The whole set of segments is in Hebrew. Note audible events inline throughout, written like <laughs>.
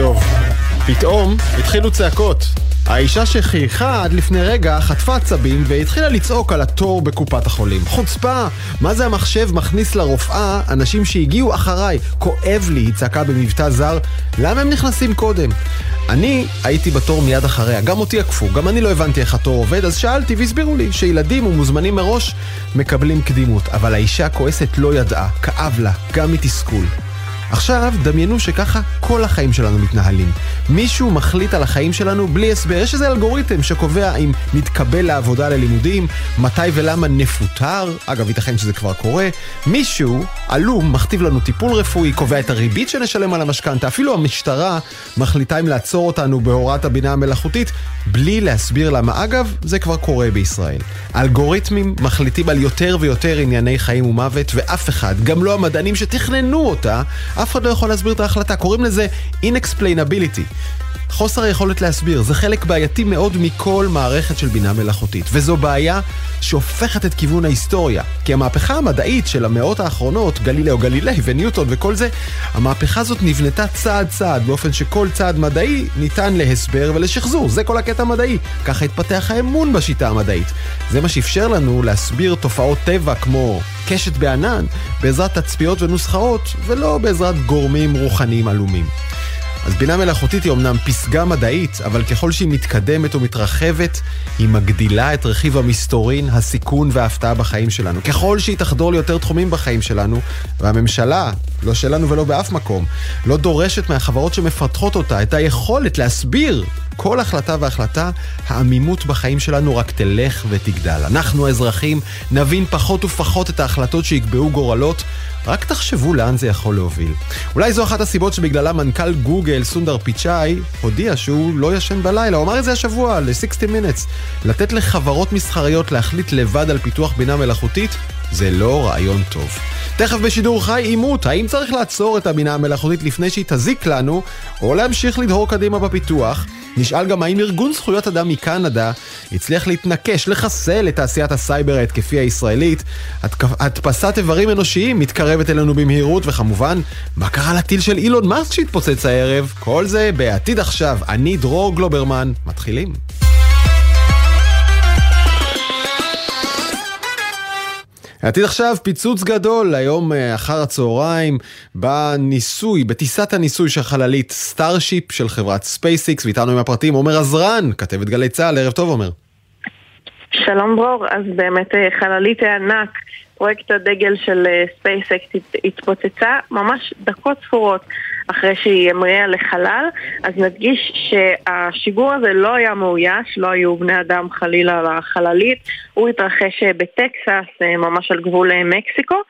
טוב. פתאום התחילו צעקות. האישה שחייכה עד לפני רגע חטפה עצבים והתחילה לצעוק על התור בקופת החולים. חוצפה! מה זה המחשב מכניס לרופאה אנשים שהגיעו אחריי? כואב לי, היא צעקה במבטא זר. למה הם נכנסים קודם? אני הייתי בתור מיד אחריה, גם אותי עקפו, גם אני לא הבנתי איך התור עובד, אז שאלתי והסבירו לי שילדים ומוזמנים מראש מקבלים קדימות. אבל האישה הכועסת לא ידעה, כאב לה, גם מתסכול. עכשיו, דמיינו שככה כל החיים שלנו מתנהלים. מישהו מחליט על החיים שלנו בלי הסבר. יש איזה אלגוריתם שקובע אם נתקבל לעבודה ללימודים, מתי ולמה נפוטר, אגב, ייתכן שזה כבר קורה. מישהו, עלום, מכתיב לנו טיפול רפואי, קובע את הריבית שנשלם על המשכנתה. אפילו המשטרה מחליטה אם לעצור אותנו בהוראת הבינה המלאכותית, בלי להסביר למה. אגב, זה כבר קורה בישראל. אלגוריתמים מחליטים על יותר ויותר ענייני חיים ומוות, ואף אחד, גם לא המדענים שתכננו אותה, אף אחד לא יכול להסביר את ההחלטה, קוראים לזה inexplainability. חוסר היכולת להסביר, זה חלק בעייתי מאוד מכל מערכת של בינה מלאכותית, וזו בעיה שהופכת את כיוון ההיסטוריה. כי המהפכה המדעית של המאות האחרונות, גלילאו גלילי וניוטון וכל זה, המהפכה הזאת נבנתה צעד צעד, באופן שכל צעד מדעי ניתן להסבר ולשחזור, זה כל הקטע המדעי. ככה התפתח האמון בשיטה המדעית. זה מה שאפשר לנו להסביר תופעות טבע כמו קשת בענן, בעזרת תצפיות ונוסחאות, ולא בעזרת גורמים רוחניים עלומים. אז בינה מלאכותית היא אמנם פסגה מדעית, אבל ככל שהיא מתקדמת ומתרחבת, היא מגדילה את רכיב המסתורין, הסיכון וההפתעה בחיים שלנו. ככל שהיא תחדור ליותר תחומים בחיים שלנו, והממשלה, לא שלנו ולא באף מקום, לא דורשת מהחברות שמפתחות אותה את היכולת להסביר כל החלטה והחלטה, העמימות בחיים שלנו רק תלך ותגדל. אנחנו האזרחים נבין פחות ופחות את ההחלטות שיקבעו גורלות, רק תחשבו לאן זה יכול להוביל. אולי זו אחת הסיבות שבגללה מנכ"ל גוגל, סונדר פיצ'אי, הודיע שהוא לא ישן בלילה. הוא אמר את זה השבוע ל-60 Minutes. לתת לחברות מסחריות להחליט לבד על פיתוח בינה מלאכותית, זה לא רעיון טוב. תכף בשידור חי עימות, האם צריך לעצור את הבינה המלאכותית לפני שהיא תזיק לנו, או להמשיך לדהור קדימה בפיתוח? נשאל גם האם ארגון זכויות אדם מקנדה הצליח להתנקש, לחסל את תעשיית הסייבר ההתקפי הישראלית. הדפסת איברים אנושיים מתקרבת אלינו במהירות, וכמובן, מה קרה לטיל של אילון מאסק שהתפוצץ הערב? כל זה בעתיד עכשיו. אני דרור גלוברמן, מתחילים. עתיד עכשיו פיצוץ גדול היום אה, אחר הצהריים בניסוי, בטיסת הניסוי של חללית Starship של חברת SpaceX, ואיתנו עם הפרטים עומר עזרן, כתבת גלי צה"ל, ערב טוב עומר. שלום דרור, אז באמת אה, חללית הענק, פרויקט הדגל של SpaceX אה, התפוצצה ממש דקות ספורות אחרי שהיא המריאה לחלל, אז נדגיש שהשיגור הזה לא היה מאויש, לא היו בני אדם חלילה בחללית, הוא התרחש בטקסס, ממש על גבול מקסיקו.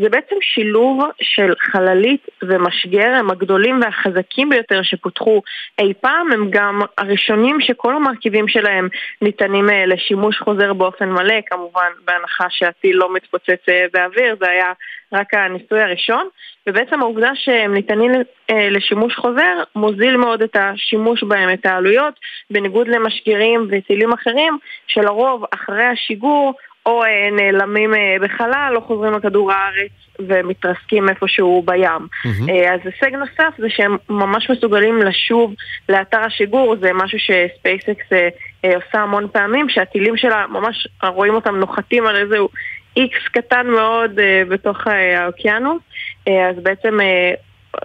זה בעצם שילוב של חללית ומשגר, הם הגדולים והחזקים ביותר שפותחו אי פעם, הם גם הראשונים שכל המרכיבים שלהם ניתנים לשימוש חוזר באופן מלא, כמובן בהנחה שהטיל לא מתפוצץ באוויר, זה היה רק הניסוי הראשון, ובעצם העובדה שהם ניתנים אה, לשימוש חוזר מוזיל מאוד את השימוש בהם, את העלויות, בניגוד למשגרים וטילים אחרים, שלרוב אחרי השיגור או אה, נעלמים אה, בחלל או חוזרים לכדור הארץ ומתרסקים איפשהו בים. Mm-hmm. אז הישג נוסף זה שהם ממש מסוגלים לשוב לאתר השיגור, זה משהו שספייסקס עושה המון פעמים, שהטילים שלה ממש רואים אותם נוחתים על איזשהו איקס קטן מאוד uh, בתוך uh, האוקיינוס, uh, אז בעצם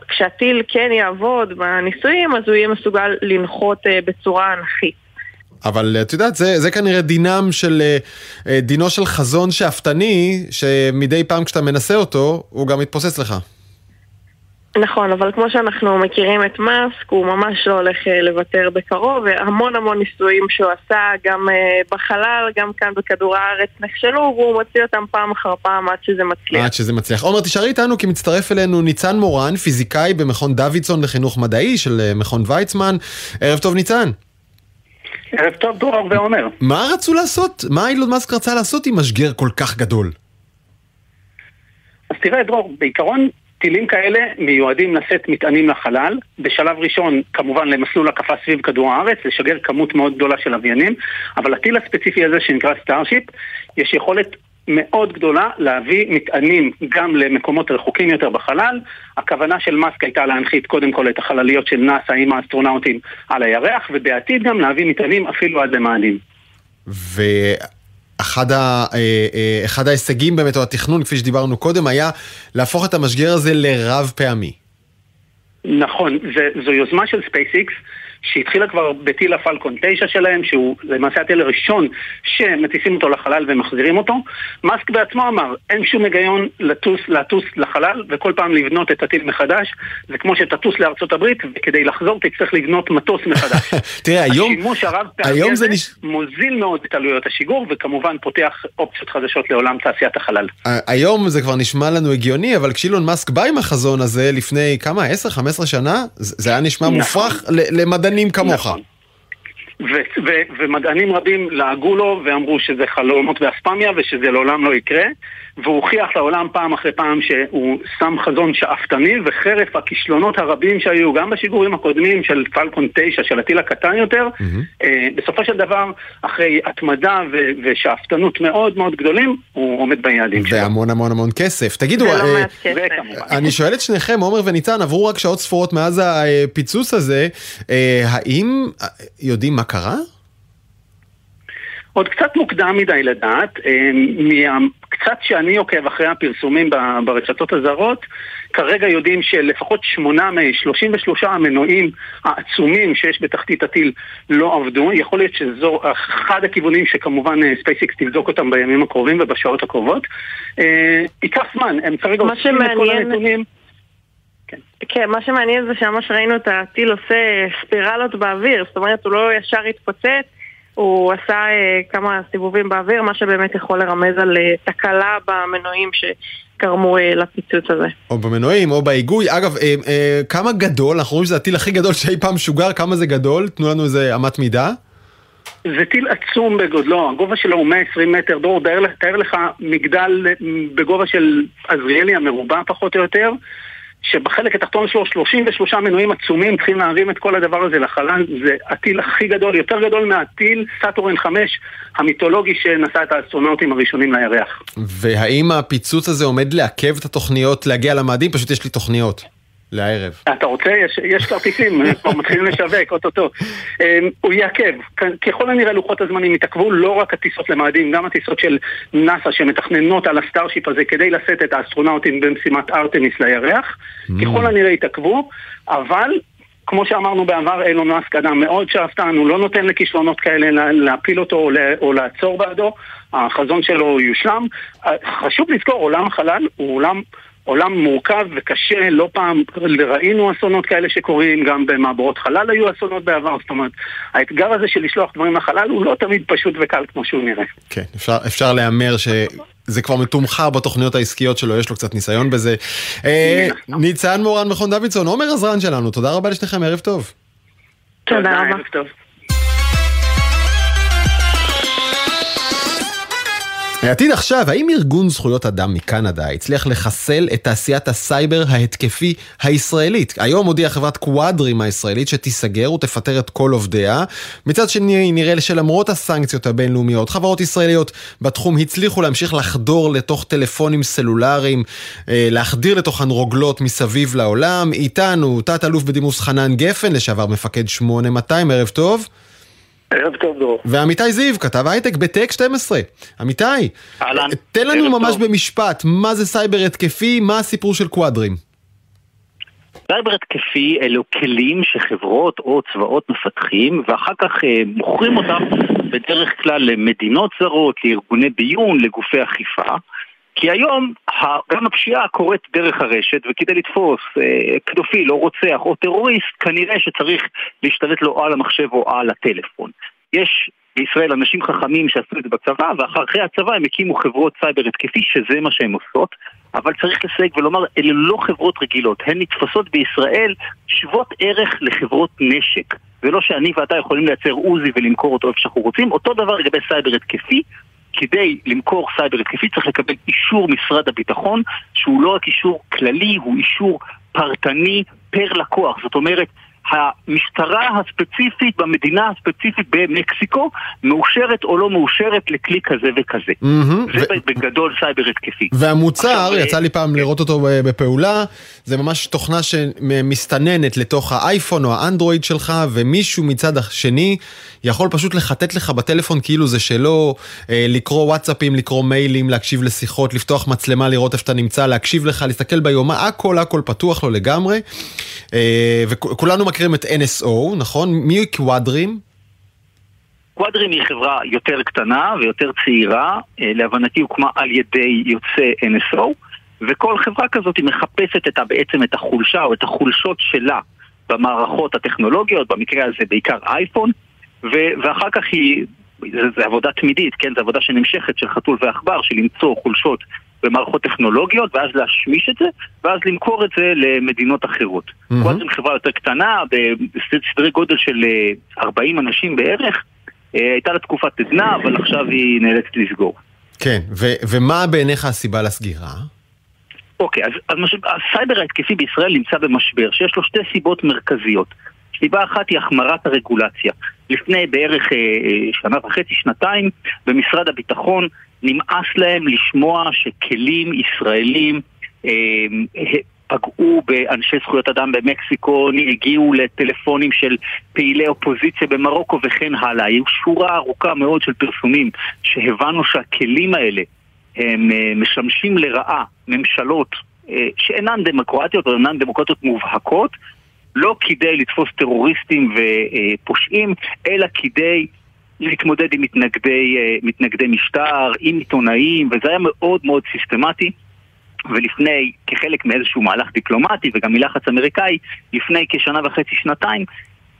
כשהטיל כן יעבוד בניסויים, אז הוא יהיה מסוגל לנחות בצורה אנכית. אבל את יודעת, זה, זה כנראה דינם של, דינו של חזון שאפתני, שמדי פעם כשאתה מנסה אותו, הוא גם מתפוסס לך. נכון, אבל כמו שאנחנו מכירים את מאסק, הוא ממש לא הולך אה, לוותר בקרוב, והמון המון ניסויים שהוא עשה, גם אה, בחלל, גם כאן בכדור הארץ נכשלו, והוא מוציא אותם פעם אחר פעם עד שזה מצליח. עד שזה מצליח. עומר, תישארי איתנו כי מצטרף אלינו ניצן מורן, פיזיקאי במכון דוידסון לחינוך מדעי של אה, מכון ויצמן. ערב טוב ניצן. ערב טוב דרור ועומר. מה רצו לעשות? מה אילון מאסק רצה לעשות עם משגר כל כך גדול? אז תראה דרור, בעיקרון טילים כאלה מיועדים לשאת מטענים לחלל, בשלב ראשון כמובן למסלול הקפה סביב כדור הארץ, לשגר כמות מאוד גדולה של לוויינים, אבל הטיל הספציפי הזה שנקרא Starship, יש יכולת מאוד גדולה להביא מטענים גם למקומות רחוקים יותר בחלל. הכוונה של מאסק הייתה להנחית קודם כל את החלליות של נאס"א עם האסטרונאוטים על הירח, ובעתיד גם להביא מטענים אפילו עד למאדים. אחד, ה, אה, אה, אחד ההישגים באמת, או התכנון, כפי שדיברנו קודם, היה להפוך את המשגר הזה לרב פעמי. נכון, זו יוזמה של SpaceX. שהתחילה כבר בטיל ה Falcon 9 שלהם, שהוא למעשה הטיל הראשון שמטיסים אותו לחלל ומחזירים אותו. מאסק בעצמו אמר, אין שום היגיון לטוס, לטוס לחלל וכל פעם לבנות את הטיל מחדש. זה כמו שתטוס לארצות הברית, וכדי לחזור תצטרך לבנות מטוס מחדש. <laughs> תראה, היום... השימוש הרב פעמי הזה נש... מוזיל מאוד את עלויות השיגור, וכמובן פותח אופציות חדשות לעולם תעשיית החלל. היום זה כבר נשמע לנו הגיוני, אבל כשאילון מאסק בא עם החזון הזה לפני כמה, 10-15 שנה, זה היה נשמע נכון. מופרך למדענים. מדענים כמוך. נכון. ו- ו- ומדענים רבים לעגו לו ואמרו שזה חלומות ואספמיה ושזה לעולם לא יקרה והוא הוכיח לעולם פעם אחרי פעם שהוא שם חזון שאפתני וחרף הכישלונות הרבים שהיו גם בשיגורים הקודמים של פלקון 9, של הטיל הקטן יותר, mm-hmm. אה, בסופו של דבר, אחרי התמדה ו- ושאפתנות מאוד מאוד גדולים, הוא עומד ביעדים שלו. והמון המון המון כסף. תגידו, לא אה, אני שואל את שניכם, עומר וניצן, עברו רק שעות ספורות מאז הפיצוץ הזה, אה, האם יודעים מה קרה? עוד קצת מוקדם מדי לדעת, קצת שאני עוקב אחרי הפרסומים ברשתות הזרות, כרגע יודעים שלפחות שמונה מ-33 המנועים העצומים שיש בתחתית הטיל לא עבדו. יכול להיות שזו אחד הכיוונים שכמובן SpaceX אה, תבדוק אותם בימים הקרובים ובשעות הקרובות. אה, ייקח זמן, הם כרגע אוספים את כל הנתונים. כן. כן, מה שמעניין זה שממש ראינו את הטיל עושה ספירלות באוויר, זאת אומרת הוא לא ישר התפוצץ, הוא עשה אה, כמה סיבובים באוויר, מה שבאמת יכול לרמז על אה, תקלה במנועים שגרמו אה, לפיצוץ הזה. או במנועים או בהיגוי. אגב, אה, אה, כמה גדול, אנחנו רואים שזה הטיל הכי גדול שאי פעם שוגר, כמה זה גדול? תנו לנו איזה אמת מידה. זה טיל עצום בגודלו, הגובה שלו הוא 120 מטר, דור, תאר לך מגדל בגובה של עזריאלי המרובע פחות או יותר. שבחלק התחתון שלו 33 מנועים עצומים צריכים להרים את כל הדבר הזה לחלל, זה הטיל הכי גדול, יותר גדול מהטיל סאטורן 5 המיתולוגי שנשא את האסטרונאוטים הראשונים לירח. והאם הפיצוץ הזה עומד לעכב את התוכניות להגיע למאדים? פשוט יש לי תוכניות. לערב. אתה רוצה? יש, יש כרטיסים, <laughs> כבר מתחילים לשווק, אוטוטו. אמ, הוא יעכב. ככל הנראה לוחות הזמנים יתעכבו לא רק הטיסות למאדים, גם הטיסות של נאס"א שמתכננות על ה Starship הזה כדי לשאת את האסטרונאוטים במשימת ארתמיס לירח. Mm. ככל הנראה יתעכבו, אבל כמו שאמרנו בעבר, אילון מאסק אדם מאוד שאפתן, הוא לא נותן לכישלונות כאלה להפיל אותו או לעצור בעדו, החזון שלו יושלם. חשוב לזכור, עולם החלל הוא עולם עולם מורכב וקשה, לא פעם ראינו אסונות כאלה שקורים, גם במעברות חלל היו אסונות בעבר, זאת אומרת, האתגר הזה של לשלוח דברים לחלל הוא לא תמיד פשוט וקל כמו שהוא נראה. כן, אפשר, אפשר להמר שזה כבר מתומחר בתוכניות העסקיות שלו, יש לו קצת ניסיון בזה. אה, ניצן מורן מכון דוידסון, עומר עזרן שלנו, תודה רבה לשניכם, ערב טוב. תודה רבה. העתיד עכשיו, האם ארגון זכויות אדם מקנדה הצליח לחסל את תעשיית הסייבר ההתקפי הישראלית? היום הודיעה חברת קוואדרים הישראלית שתיסגר ותפטר את כל עובדיה. מצד שני, נראה שלמרות הסנקציות הבינלאומיות, חברות ישראליות בתחום הצליחו להמשיך לחדור לתוך טלפונים סלולריים, אה, להחדיר לתוכן רוגלות מסביב לעולם. איתנו תת-אלוף בדימוס חנן גפן, לשעבר מפקד 8200, ערב טוב. ערב טוב דרור. ואמיתי זיו, כתב הייטק בטק 12. אמיתי, אהלן. תן לנו ממש טוב. במשפט, מה זה סייבר התקפי, מה הסיפור של QuaDream? סייבר התקפי אלו כלים שחברות או צבאות מפתחים ואחר כך אה, מוכרים אותם בדרך כלל למדינות זרות, לארגוני ביון, לגופי אכיפה כי היום גם הפשיעה קורית דרך הרשת, וכדי לתפוס אה, או רוצח או טרוריסט, כנראה שצריך להשתלט לו על המחשב או על הטלפון. יש בישראל אנשים חכמים שעשו את זה בצבא, ואחרי הצבא הם הקימו חברות סייבר התקפי, שזה מה שהן עושות, אבל צריך לסייג ולומר, אלה לא חברות רגילות, הן נתפסות בישראל שוות ערך לחברות נשק. ולא שאני ואתה יכולים לייצר עוזי ולמכור אותו איפה שאנחנו רוצים, אותו דבר לגבי סייבר התקפי, כדי למכור סייבר התקפי צריך לקבל אישור משרד הביטחון, שהוא לא רק אישור כללי, הוא אישור פרטני פר לקוח. זאת אומרת, המשטרה הספציפית במדינה הספציפית במקסיקו מאושרת או לא מאושרת לכלי כזה וכזה. Mm-hmm. זה ו... בגדול סייבר התקפי. והמוצר, עכשיו, יצא לי פעם לראות אותו בפעולה, זה ממש תוכנה שמסתננת לתוך האייפון או האנדרואיד שלך, ומישהו מצד השני יכול פשוט לחטט לך בטלפון כאילו זה שלו, לקרוא וואטסאפים, לקרוא מיילים, להקשיב לשיחות, לפתוח מצלמה, לראות איפה אתה נמצא, להקשיב לך, להסתכל ביומה, הכל הכל פתוח לו לגמרי. וכולנו מכירים את NSO, נכון? מי קוואדרים? קוואדרים היא חברה יותר קטנה ויותר צעירה, להבנתי הוקמה על ידי יוצא NSO, וכל חברה כזאת היא מחפשת את, בעצם את החולשה או את החולשות שלה במערכות הטכנולוגיות, במקרה הזה בעיקר אייפון, ואחר כך היא, זו עבודה תמידית, כן? זו עבודה שנמשכת של חתול ועכבר, של למצוא חולשות במערכות טכנולוגיות, ואז להשמיש את זה, ואז למכור את זה למדינות אחרות. Mm-hmm. קוואדרים חברה יותר קטנה, בסדרי גודל של 40 אנשים בערך, הייתה לה תקופת עדנה, אבל עכשיו היא נאלצת לסגור. כן, ו- ומה בעיניך הסיבה לסגירה? אוקיי, אז, אז מש... הסייבר ההתקפי בישראל נמצא במשבר, שיש לו שתי סיבות מרכזיות. סיבה אחת היא החמרת הרגולציה. לפני בערך אה, שנה וחצי, שנתיים, במשרד הביטחון נמאס להם לשמוע שכלים ישראלים אה, פגעו באנשי זכויות אדם במקסיקו, הגיעו לטלפונים של פעילי אופוזיציה במרוקו וכן הלאה. היו שורה ארוכה מאוד של פרסומים שהבנו שהכלים האלה הם משמשים לרעה ממשלות שאינן דמוקרטיות או אינן דמוקרטיות מובהקות, לא כדי לתפוס טרוריסטים ופושעים, אלא כדי להתמודד עם מתנגדי, מתנגדי משטר, עם עיתונאים, וזה היה מאוד מאוד סיסטמטי. ולפני, כחלק מאיזשהו מהלך דיפלומטי וגם מלחץ אמריקאי, לפני כשנה וחצי, שנתיים,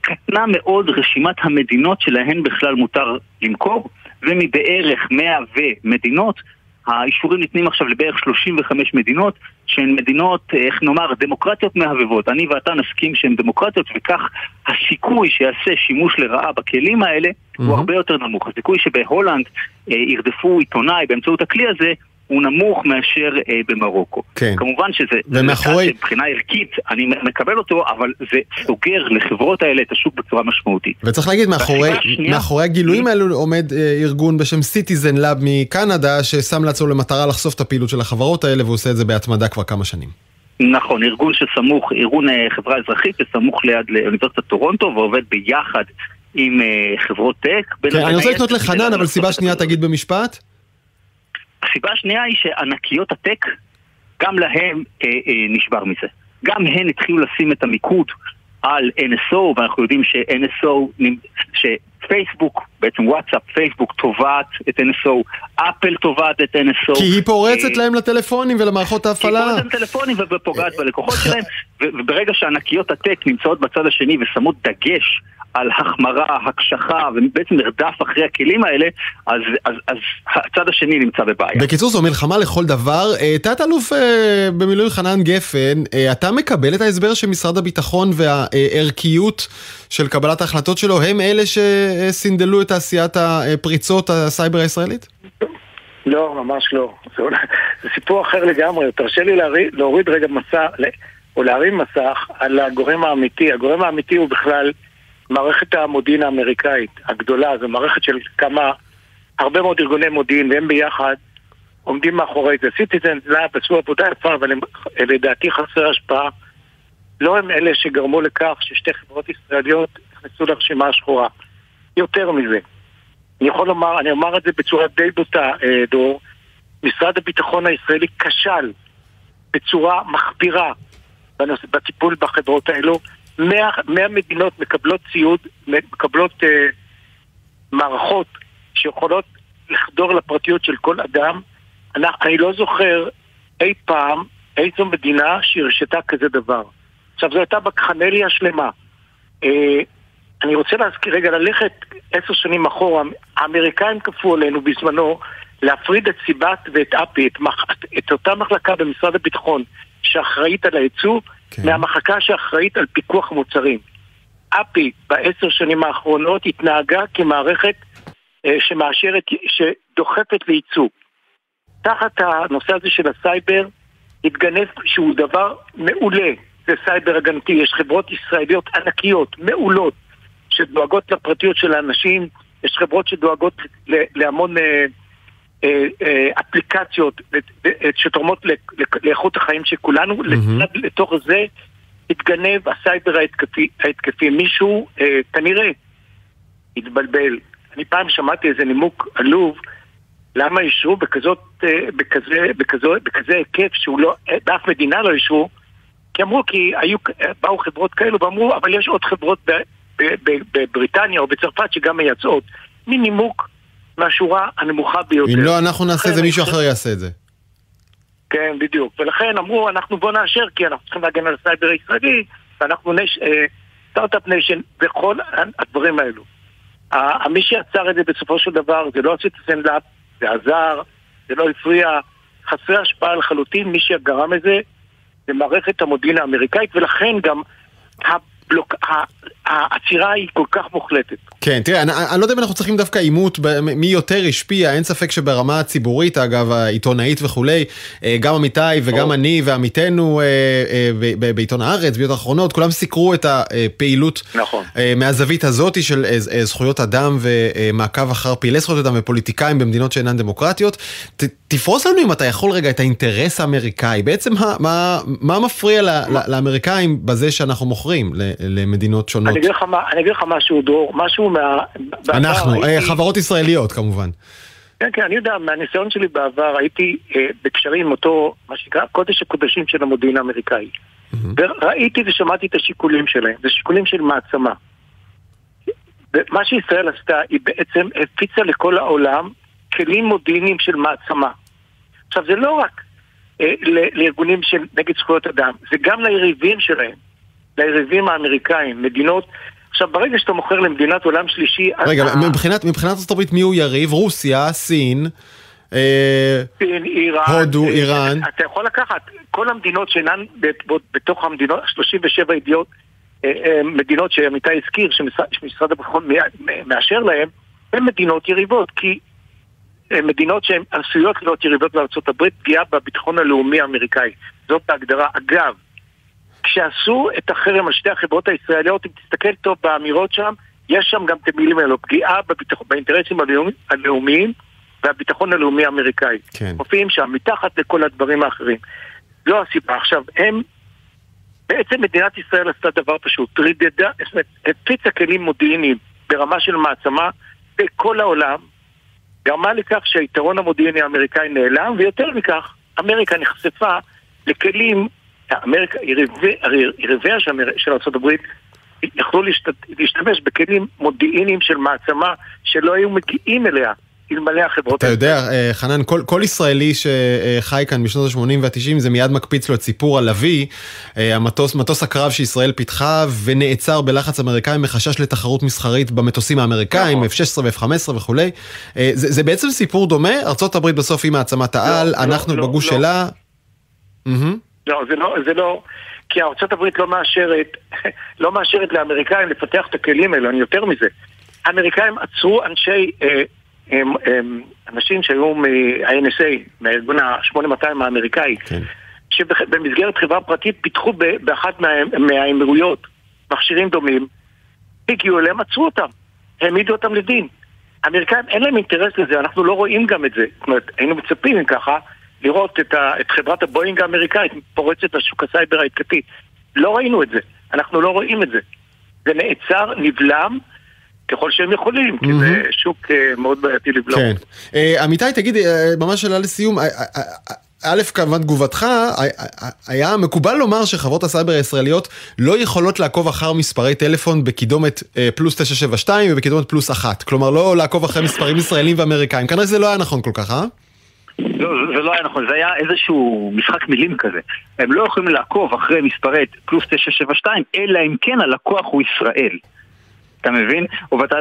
קטנה מאוד רשימת המדינות שלהן בכלל מותר למכור, ומבערך 100 ומדינות, האישורים ניתנים עכשיו לבערך 35 מדינות, שהן מדינות, איך נאמר, דמוקרטיות מהבהבות. אני ואתה נסכים שהן דמוקרטיות, וכך הסיכוי שיעשה שימוש לרעה בכלים האלה mm-hmm. הוא הרבה יותר נמוך. הסיכוי שבהולנד אה, ירדפו עיתונאי באמצעות הכלי הזה, הוא נמוך מאשר אה, במרוקו. כן. כמובן שזה, ומאחורי... מבחינה ערכית, אני מקבל אותו, אבל זה סוגר לחברות האלה את השוק בצורה משמעותית. וצריך להגיד, מאחורי, השנייה, מאחורי הגילויים האלו עומד אה, ארגון בשם Citizen Lab מקנדה, ששם לעצמו למטרה לחשוף את הפעילות של החברות האלה, והוא עושה את זה בהתמדה כבר כמה שנים. נכון, ארגון שסמוך, ארגון אה, חברה אזרחית שסמוך ליד לאוניברסיטת טורונטו ועובד ביחד עם אה, חברות טק. כן, אני רוצה לקנות לחנן, אבל סיבה שנייה תגיד במשפט. הסיבה השנייה היא שענקיות הטק, גם להם אה, אה, נשבר מזה. גם הן התחילו לשים את המיקוד על NSO, ואנחנו יודעים ש-NSO, שפייסבוק, בעצם וואטסאפ, פייסבוק תובעת את NSO, אפל תובעת את NSO. כי היא פורצת להם לטלפונים ולמערכות ההפעלה. היא פורצת לטלפונים ופוגעת בלקוחות שלהם, וברגע שענקיות הטק נמצאות בצד השני ושמות דגש על החמרה, הקשחה, ובעצם מרדף אחרי הכלים האלה, אז, אז, אז הצד השני נמצא בבעיה. בקיצור, זו מלחמה לכל דבר. תת-אלוף במילואים חנן גפן, אתה מקבל את ההסבר שמשרד הביטחון והערכיות של קבלת ההחלטות שלו הם אלה שסינדלו את תעשיית הפריצות הסייבר הישראלית? לא, ממש לא. זה, זה סיפור אחר לגמרי. תרשה לי להוריד, להוריד רגע מסך, או להרים מסך על הגורם האמיתי. הגורם האמיתי הוא בכלל... מערכת המודיעין האמריקאית הגדולה, זו מערכת של כמה, הרבה מאוד ארגוני מודיעין, והם ביחד עומדים מאחורי זה. Citizen Lab עשו עבודה יפה, אבל הם לדעתי חסר השפעה. לא הם אלה שגרמו לכך ששתי חברות ישראליות נכנסו לרשימה השחורה. יותר מזה. אני יכול לומר, אני אומר את זה בצורה די בוטה, דור, משרד הביטחון הישראלי כשל בצורה מחפירה בטיפול בחברות האלו. 100, 100 מדינות מקבלות ציוד, מקבלות uh, מערכות שיכולות לחדור לפרטיות של כל אדם. אני, אני לא זוכר אי פעם איזו מדינה שהרשתה כזה דבר. עכשיו, זו הייתה בקחנליה שלמה. Uh, אני רוצה להזכיר רגע, ללכת עשר שנים אחורה, האמריקאים כפו עלינו בזמנו להפריד את סיבת ואת אפי, את, מח... את אותה מחלקה במשרד הביטחון שאחראית על הייצוא, כן. מהמחלקה שאחראית על פיקוח מוצרים. אפי בעשר שנים האחרונות התנהגה כמערכת אה, שמאשרת, שדוחפת לייצוא. תחת הנושא הזה של הסייבר התגנב שהוא דבר מעולה. זה סייבר הגנתי, יש חברות ישראליות ענקיות, מעולות, שדואגות לפרטיות של האנשים, יש חברות שדואגות להמון אה, אפליקציות שתורמות לאיכות החיים של כולנו, mm-hmm. לתוך זה התגנב הסייבר ההתקפי, ההתקפי. מישהו אה, כנראה התבלבל. אני פעם שמעתי איזה נימוק עלוב למה אישרו בכזאת, אה, בכזה, בכזו, בכזה היקף שהוא לא, באף מדינה לא אישרו כי אמרו, כי היו, באו חברות כאלו ואמרו, אבל יש עוד חברות בבריטניה או בצרפת שגם מייצאות. מין נימוק מהשורה הנמוכה ביותר. אם לא אנחנו נעשה את זה, מישהו אחר יעשה את זה. כן, בדיוק. ולכן אמרו, אנחנו בוא נאשר, כי אנחנו צריכים להגן על הסייבר הישראלי, ואנחנו start-up nation, וכל הדברים האלו. מי שיצר את זה בסופו של דבר, זה לא עשית סטנדאפ, זה עזר, זה לא הפריע, חסרי השפעה לחלוטין, מי שגרם את זה זה מערכת המודיעין האמריקאית, ולכן גם העצירה היא כל כך מוחלטת. כן, תראה, אני, אני לא יודע אם אנחנו צריכים דווקא עימות מי יותר השפיע, אין ספק שברמה הציבורית, אגב, העיתונאית וכולי, אה, גם עמיתי וגם אני ועמיתנו אה, אה, בעיתון הארץ, בידיעות האחרונות, כולם סיקרו את הפעילות נכון. מהזווית הזאת של זכויות אדם ומעקב אחר פעילי זכויות אדם ופוליטיקאים במדינות שאינן דמוקרטיות. ת, תפרוס לנו אם אתה יכול רגע את האינטרס האמריקאי, בעצם מה, מה מפריע לאמריקאים בזה שאנחנו מוכרים למדינות שונות? אני אגיד לך משהו, דרור, משהו מה... אנחנו, הייתי... חברות ישראליות כמובן. כן, כן, אני יודע, מהניסיון שלי בעבר הייתי אה, בקשרים עם אותו, מה שנקרא, קודש הקודשים של המודיעין האמריקאי. Mm-hmm. וראיתי ושמעתי את השיקולים שלהם, זה שיקולים של מעצמה. מה שישראל עשתה, היא בעצם הפיצה לכל העולם כלים מודיעיניים של מעצמה. עכשיו, זה לא רק אה, לארגונים של נגד זכויות אדם, זה גם ליריבים שלהם, ליריבים האמריקאים, מדינות עכשיו, ברגע שאתה מוכר למדינת עולם שלישי... רגע, אתה... מבחינת, מבחינת ארצות הברית מי הוא יריב? רוסיה, סין, אה, סין, איראן, הודו, אה, איראן. אתה יכול לקחת כל המדינות שאינן בתוך המדינות, 37 ידיעות, אה, מדינות שעמיתי הזכיר, שמשרד הביטחון מאשר להן, הן מדינות יריבות, כי מדינות שהן עשויות להיות יריבות הברית, פגיעה בביטחון הלאומי האמריקאי. זאת ההגדרה. אגב, כשעשו את החרם על שתי החברות הישראליות, אם תסתכל טוב באמירות שם, יש שם גם את המילים האלו, פגיעה בביטח... באינטרסים הלאומי, הלאומיים והביטחון הלאומי האמריקאי. כן. מופיעים שם, מתחת לכל הדברים האחרים. זו הסיבה. עכשיו, הם, בעצם מדינת ישראל עשתה דבר פשוט, רידדה, זאת אומרת, הפיצה כלים מודיעיניים ברמה של מעצמה בכל העולם, גרמה לכך שהיתרון המודיעיני האמריקאי נעלם, ויותר מכך, אמריקה נחשפה לכלים אמריקה, יריביה של ארה"ב יכלו להשתמש בכלים מודיעיניים של מעצמה שלא היו מגיעים אליה. אלמלא החברות... אתה יודע, אה, חנן, כל, כל ישראלי שחי כאן בשנות ה-80 וה-90 זה מיד מקפיץ לו את סיפור הלוי, אה, המטוס, מטוס הקרב שישראל פיתחה ונעצר בלחץ אמריקאי מחשש לתחרות מסחרית במטוסים האמריקאים, נכון. F-16 ו-F-15 וכולי. אה, זה, זה בעצם סיפור דומה, ארה"ב בסוף היא מעצמת העל, לא, לא אנחנו לא, בגוש לא. שלה. Mm-hmm. לא, זה לא, זה לא, כי ארצות הברית לא מאשרת, <laughs> לא מאשרת לאמריקאים לפתח את הכלים האלו, אני יותר מזה. האמריקאים עצרו אנשי, אה, הם, הם, אנשים שהיו מה-NSA, מהארגון ה-8200 האמריקאי, כן. שבמסגרת חברה פרטית פיתחו באחת מה, מהאמירויות מכשירים דומים, הגיעו אליהם, עצרו אותם, העמידו אותם לדין. האמריקאים אין להם אינטרס לזה, אנחנו לא רואים גם את זה. זאת אומרת, היינו מצפים אם ככה, לראות את, ה, את חברת הבואינג האמריקאית פורצת לשוק הסייבר ההתקפי. לא ראינו את זה, אנחנו לא רואים את זה. זה נעצר, נבלם, ככל שהם יכולים, כי זה שוק אה, מאוד בעייתי לבלום. כן. אה, עמיתי, תגידי, אה, ממש שאלה לסיום. א', כמובן תגובתך, היה מקובל לומר שחברות הסייבר הישראליות לא יכולות לעקוב אחר מספרי טלפון בקידומת פלוס 972 ובקידומת פלוס 1. כלומר, לא לעקוב אחרי מספרים ישראלים ואמריקאים. כנראה זה לא היה נכון כל כך, אה? לא, זה לא היה נכון, זה היה איזשהו משחק מילים כזה. הם לא יכולים לעקוב אחרי מספרי פלוס 972, אלא אם כן הלקוח הוא ישראל. אתה מבין?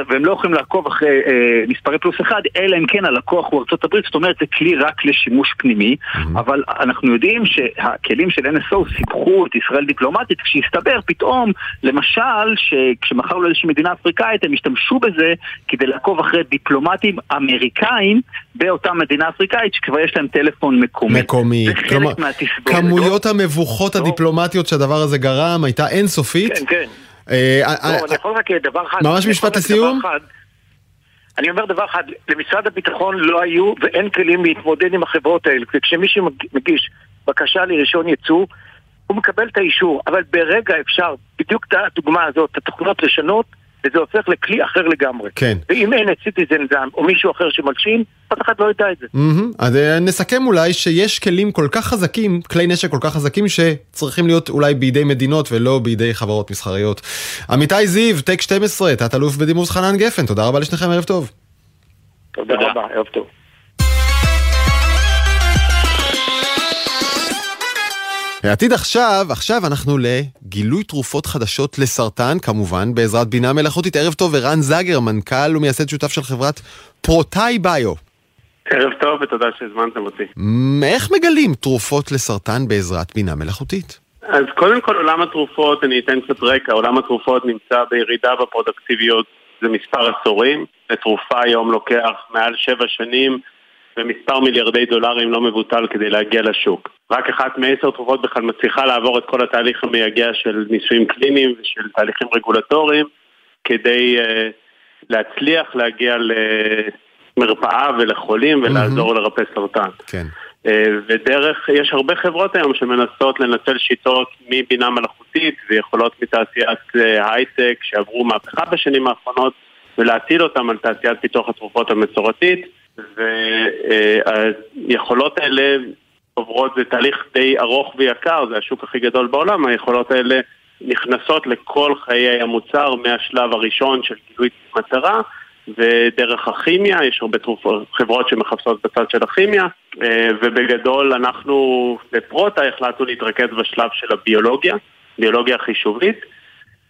והם לא יכולים לעקוב אחרי אה, מספרי פלוס אחד, אלא אם כן הלקוח הוא ארצות הברית, זאת אומרת זה כלי רק לשימוש פנימי, mm-hmm. אבל אנחנו יודעים שהכלים של NSO סיפחו את ישראל דיפלומטית, כשהסתבר פתאום, למשל, שכשמכרנו לאיזושהי מדינה אפריקאית, הם השתמשו בזה כדי לעקוב אחרי דיפלומטים אמריקאים באותה מדינה אפריקאית, שכבר יש להם טלפון מקומי. מקומי. כלומר, כמויות המבוכות הדיפלומטיות שהדבר הזה גרם הייתה אינסופית. כן, כן. אה, לא, אה, אני יכול רק דבר אחד. ממש משפט לסיום. אני אומר דבר אחד, למשרד הביטחון לא היו ואין כלים להתמודד עם החברות האלה. וכשמישהו מגיש בקשה לרישיון ייצוא, הוא מקבל את האישור, אבל ברגע אפשר, בדיוק את הדוגמה הזאת, את התוכנות לשנות, וזה הופך לכלי אחר לגמרי. כן. ואם אין את סיטיזן זאם או מישהו אחר שמלשין, אף אחד לא ידע את זה. Mm-hmm. אז אה, נסכם אולי שיש כלים כל כך חזקים, כלי נשק כל כך חזקים, שצריכים להיות אולי בידי מדינות ולא בידי חברות מסחריות. עמיתי זיו, טק 12, תת-אלוף בדימוס חנן גפן, תודה רבה לשניכם, ערב טוב. תודה רבה, ערב טוב. העתיד עכשיו, עכשיו אנחנו לגילוי תרופות חדשות לסרטן, כמובן, בעזרת בינה מלאכותית. ערב טוב, ערן זגר, מנכ"ל ומייסד שותף של חברת פרוטאי ביו. ערב טוב ותודה שהזמנתם אותי. איך מגלים תרופות לסרטן בעזרת בינה מלאכותית? אז קודם כל עולם התרופות, אני אתן קצת רקע, עולם התרופות נמצא בירידה בפרודקטיביות זה מספר עשורים, לתרופה היום לוקח מעל שבע שנים ומספר מיליארדי דולרים לא מבוטל כדי להגיע לשוק. רק אחת מעשר תרופות בכלל מצליחה לעבור את כל התהליך המייגע של ניסויים קליניים ושל תהליכים רגולטוריים כדי uh, להצליח להגיע למרפאה ולחולים ולעזור mm-hmm. לרפא סרטן. כן. Uh, ודרך, יש הרבה חברות היום שמנסות לנצל שיטות מבינה מלאכותית ויכולות מתעשיית uh, הייטק שעברו מהפכה בשנים האחרונות ולהטיל אותם על תעשיית פיתוח התרופות המסורתית. והיכולות האלה עוברות, זה תהליך די ארוך ויקר, זה השוק הכי גדול בעולם, היכולות האלה נכנסות לכל חיי המוצר מהשלב הראשון של גילוי מטרה ודרך הכימיה, יש הרבה תרופות, חברות שמחפשות בצד של הכימיה ובגדול אנחנו בפרוטה החלטנו להתרכז בשלב של הביולוגיה, ביולוגיה חישובית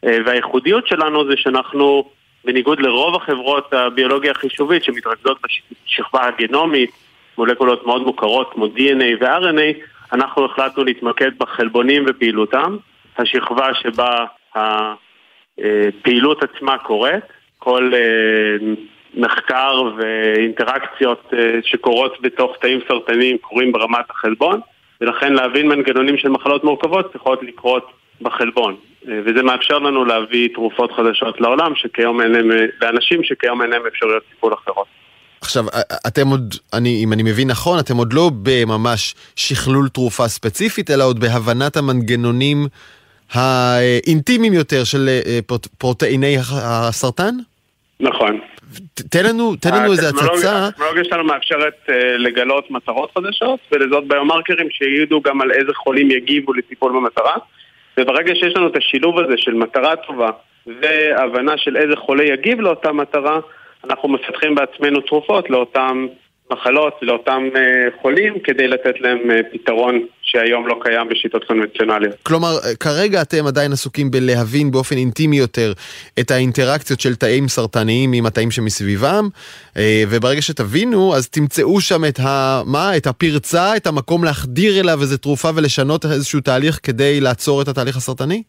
והייחודיות שלנו זה שאנחנו בניגוד לרוב החברות הביולוגיה החישובית שמתרכזות בשכבה הגנומית, מולקולות מאוד מוכרות כמו DNA ו-RNA, אנחנו החלטנו להתמקד בחלבונים ופעילותם, השכבה שבה הפעילות עצמה קורית, כל אה, מחקר ואינטראקציות אה, שקורות בתוך תאים סרטניים קורים ברמת החלבון, ולכן להבין מנגנונים של מחלות מורכבות צריכות לקרות בחלבון. וזה מאפשר לנו להביא תרופות חדשות לעולם, שכיום אין להם, לאנשים שכיום אין להם אפשרויות טיפול אחרות. עכשיו, אתם עוד, אני, אם אני מבין נכון, אתם עוד לא בממש שכלול תרופה ספציפית, אלא עוד בהבנת המנגנונים האינטימיים יותר של אה, פרוטאיני הסרטן? נכון. תן לנו, תן לנו איזה הצצה. הטכנולוגיה שלנו מאפשרת uh, לגלות מטרות חדשות ולזאת ביומרקרים שיעידו גם על איזה חולים יגיבו לטיפול במטרה. וברגע שיש לנו את השילוב הזה של מטרה טובה והבנה של איזה חולה יגיב לאותה מטרה, אנחנו מפתחים בעצמנו תרופות לאותם מחלות, לאותם uh, חולים, כדי לתת להם uh, פתרון שהיום לא קיים בשיטות קונבנציונליות. כלומר, אה, כרגע אתם עדיין עסוקים בלהבין באופן אינטימי יותר את האינטראקציות של תאים סרטניים עם התאים שמסביבם, וברגע שתבינו, אז תמצאו שם את ה... מה? את הפרצה, את המקום להחדיר אליו איזה תרופה ולשנות איזשהו תהליך כדי לעצור את התהליך הסרטני?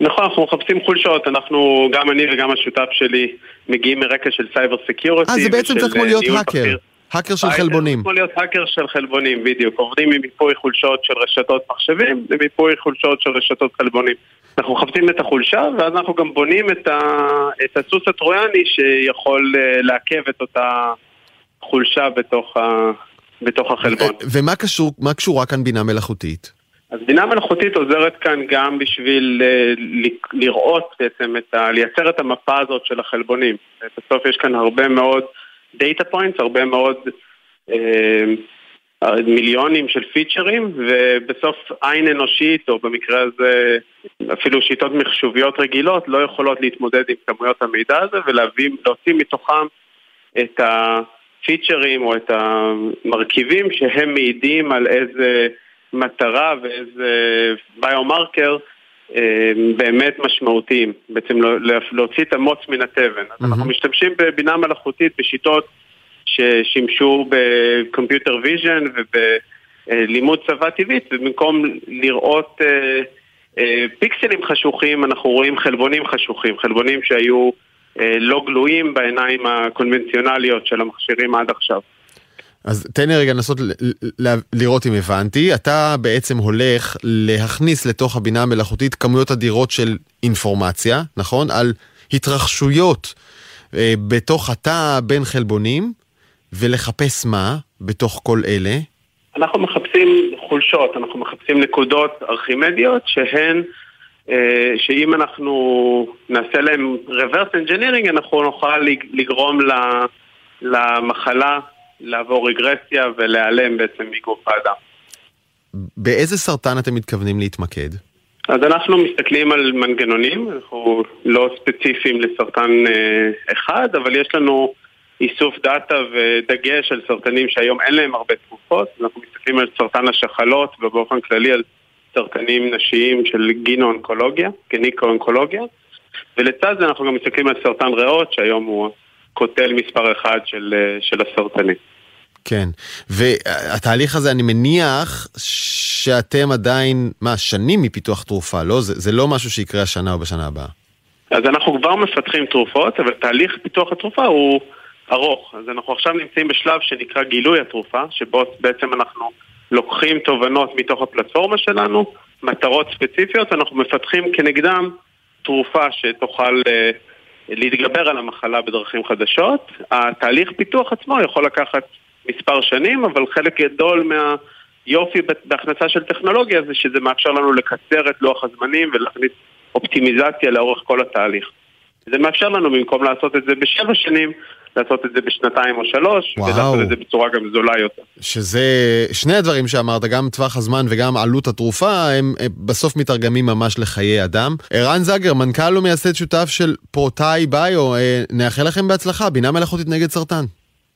נכון, אנחנו מחפשים חולשות, אנחנו, גם אני וגם השותף שלי, מגיעים מרקע של cyber security. אה, זה בעצם צריך כמו להיות האקר. האקר של חלבונים. יכול להיות האקר של חלבונים, בדיוק. עובדים עם מיפוי חולשות של רשתות מחשבים למיפוי חולשות של רשתות חלבונים. אנחנו מחפשים את החולשה, ואז אנחנו גם בונים את, ה... את הסוס הטרויאני שיכול אה, לעכב את אותה חולשה בתוך, ה... בתוך החלבון. ומה קשור, קשורה כאן בינה מלאכותית? אז בינה מלאכותית עוזרת כאן גם בשביל אה, לראות בעצם, את ה... לייצר את המפה הזאת של החלבונים. בסוף יש כאן הרבה מאוד... data points, הרבה מאוד אה, מיליונים של פיצ'רים, ובסוף עין אנושית, או במקרה הזה אפילו שיטות מחשוביות רגילות, לא יכולות להתמודד עם כמויות המידע הזה ולהוציא מתוכם את הפיצ'רים או את המרכיבים שהם מעידים על איזה מטרה ואיזה ביומרקר אה, באמת משמעותיים, בעצם להוציא את המוץ מן התבן. אז אנחנו משתמשים בבינה מלאכותית בשיטות ששימשו ב computer vision ובלימוד צבא טבעית, ובמקום לראות אה, אה, פיקסלים חשוכים, אנחנו רואים חלבונים חשוכים, חלבונים שהיו לא גלויים בעיניים הקונבנציונליות של המכשירים עד עכשיו. אז תן לי רגע לנסות לראות אם הבנתי. אתה בעצם הולך להכניס לתוך הבינה המלאכותית כמויות אדירות של אינפורמציה, נכון? על התרחשויות אה, בתוך התא בין חלבונים, ולחפש מה בתוך כל אלה? אנחנו מחפשים חולשות, אנחנו מחפשים נקודות ארכימדיות שהן, אה, שאם אנחנו נעשה להן reverse engineering, אנחנו נוכל לגרום למחלה לעבור רגרסיה ולהיעלם בעצם מגוף האדם. באיזה סרטן אתם מתכוונים להתמקד? אז אנחנו מסתכלים על מנגנונים, אנחנו לא ספציפיים לסרטן אה, אחד, אבל יש לנו איסוף דאטה ודגש על סרטנים שהיום אין להם הרבה תרופות. אנחנו מסתכלים על סרטן השחלות ובאופן כללי על סרטנים נשיים של גינו-אונקולוגיה, גניקו-אונקולוגיה. ולצד זה אנחנו גם מסתכלים על סרטן ריאות, שהיום הוא קוטל מספר אחד של, אה, של הסרטנים. כן, והתהליך הזה, אני מניח שאתם עדיין, מה, שנים מפיתוח תרופה, לא? זה, זה לא משהו שיקרה השנה או בשנה הבאה. אז אנחנו כבר מפתחים תרופות, אבל תהליך פיתוח התרופה הוא ארוך. אז אנחנו עכשיו נמצאים בשלב שנקרא גילוי התרופה, שבו בעצם אנחנו לוקחים תובנות מתוך הפלטפורמה שלנו, מטרות ספציפיות, אנחנו מפתחים כנגדם תרופה שתוכל uh, להתגבר על המחלה בדרכים חדשות. התהליך פיתוח עצמו יכול לקחת מספר שנים, אבל חלק גדול מהיופי בהכנסה של טכנולוגיה זה שזה מאפשר לנו לקצר את לוח הזמנים ולהכניס אופטימיזציה לאורך כל התהליך. זה מאפשר לנו במקום לעשות את זה בשבע שנים, לעשות את זה בשנתיים או שלוש, וואו. ולעשות את זה בצורה גם זולה יותר. שזה, שני הדברים שאמרת, גם טווח הזמן וגם עלות התרופה, הם, הם בסוף מתרגמים ממש לחיי אדם. ערן זגר, מנכ"ל ומייסד שותף של פרוטאי ביו, אה, נאחל לכם בהצלחה, בינה מלאכותית נגד סרטן.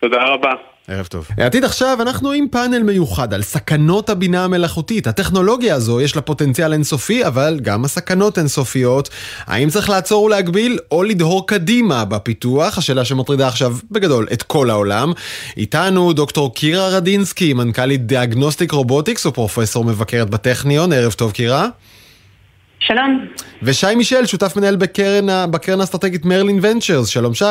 תודה רבה. ערב טוב. העתיד עכשיו, אנחנו עם פאנל מיוחד על סכנות הבינה המלאכותית. הטכנולוגיה הזו יש לה פוטנציאל אינסופי, אבל גם הסכנות אינסופיות. האם צריך לעצור ולהגביל, או לדהור קדימה בפיתוח? השאלה שמטרידה עכשיו, בגדול, את כל העולם. איתנו דוקטור קירה רדינסקי, מנכ"לית Diagnostic Robotics, ופרופסור מבקרת בטכניון. ערב טוב, קירה. שלום. ושי מישל, שותף מנהל בקרן, בקרן האסטרטגית Merlin Ventures. שלום שי.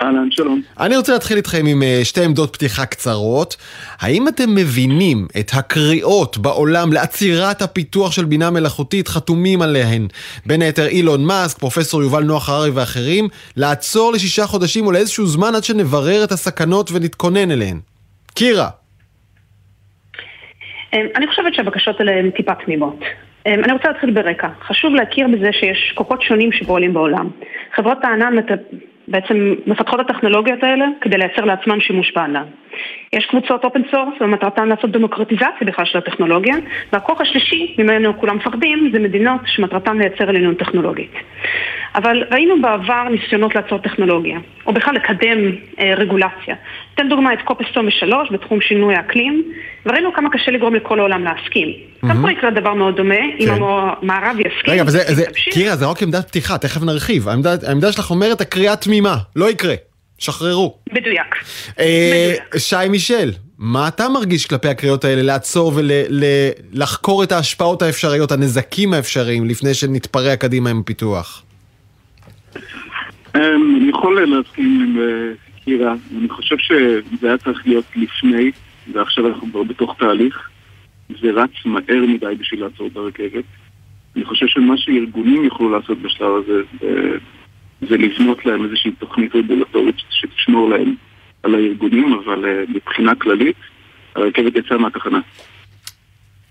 אהלן, שלום. אני רוצה להתחיל איתכם עם אה, שתי עמדות פתיחה קצרות. האם אתם מבינים את הקריאות בעולם לעצירת הפיתוח של בינה מלאכותית חתומים עליהן, בין היתר אילון מאסק, פרופסור יובל נוח הררי ואחרים, לעצור לשישה חודשים או לאיזשהו זמן עד שנברר את הסכנות ונתכונן אליהן? קירה. אמ, אני חושבת שהבקשות האלה הן טיפה תמימות. אמ, אני רוצה להתחיל ברקע. חשוב להכיר בזה שיש כוחות שונים שפועלים בעולם. חברות הענן בעצם מפתחות הטכנולוגיות האלה כדי לייצר לעצמן שימוש בענן. יש קבוצות open source ומטרתן לעשות דמוקרטיזציה בכלל של הטכנולוגיה, והכוח השלישי, ממנו כולם מפחדים, זה מדינות שמטרתן לייצר עלינו טכנולוגית. אבל ראינו בעבר ניסיונות לעצור טכנולוגיה, או בכלל לקדם אה, רגולציה. אתן דוגמא את קופ 23 בתחום שינוי האקלים, וראינו כמה קשה לגרום לכל העולם להסכים. Mm-hmm. גם פה יקרה דבר מאוד דומה, כן. אם המערב יסכים. רגע, אבל זה, זה, קירה, זה רק עמדת פתיחה, תכף נרחיב. העמדה, העמדה שלך אומרת, הקריאה תמימה, לא יקרה. שחררו. מדויק. אה, מדויק. שי מישל, מה אתה מרגיש כלפי הקריאות האלה לעצור ולחקור את ההשפעות האפשריות, הנזקים האפשריים, לפני שנתפרע קדימה עם הפיתוח? אמ, אני יכול להסכים עם אה, קירה, אני חושב שזה היה צריך להיות לפני, ועכשיו אנחנו כבר בתוך תהליך. זה רץ מהר מדי בשביל לעצור את הרכבת. אני חושב שמה שארגונים יוכלו לעשות בשלב הזה זה, זה לבנות להם איזושהי תוכנית רגולטורית שתשמור להם על הארגונים, אבל uh, מבחינה כללית, הרכבת יצאה מהתחנה.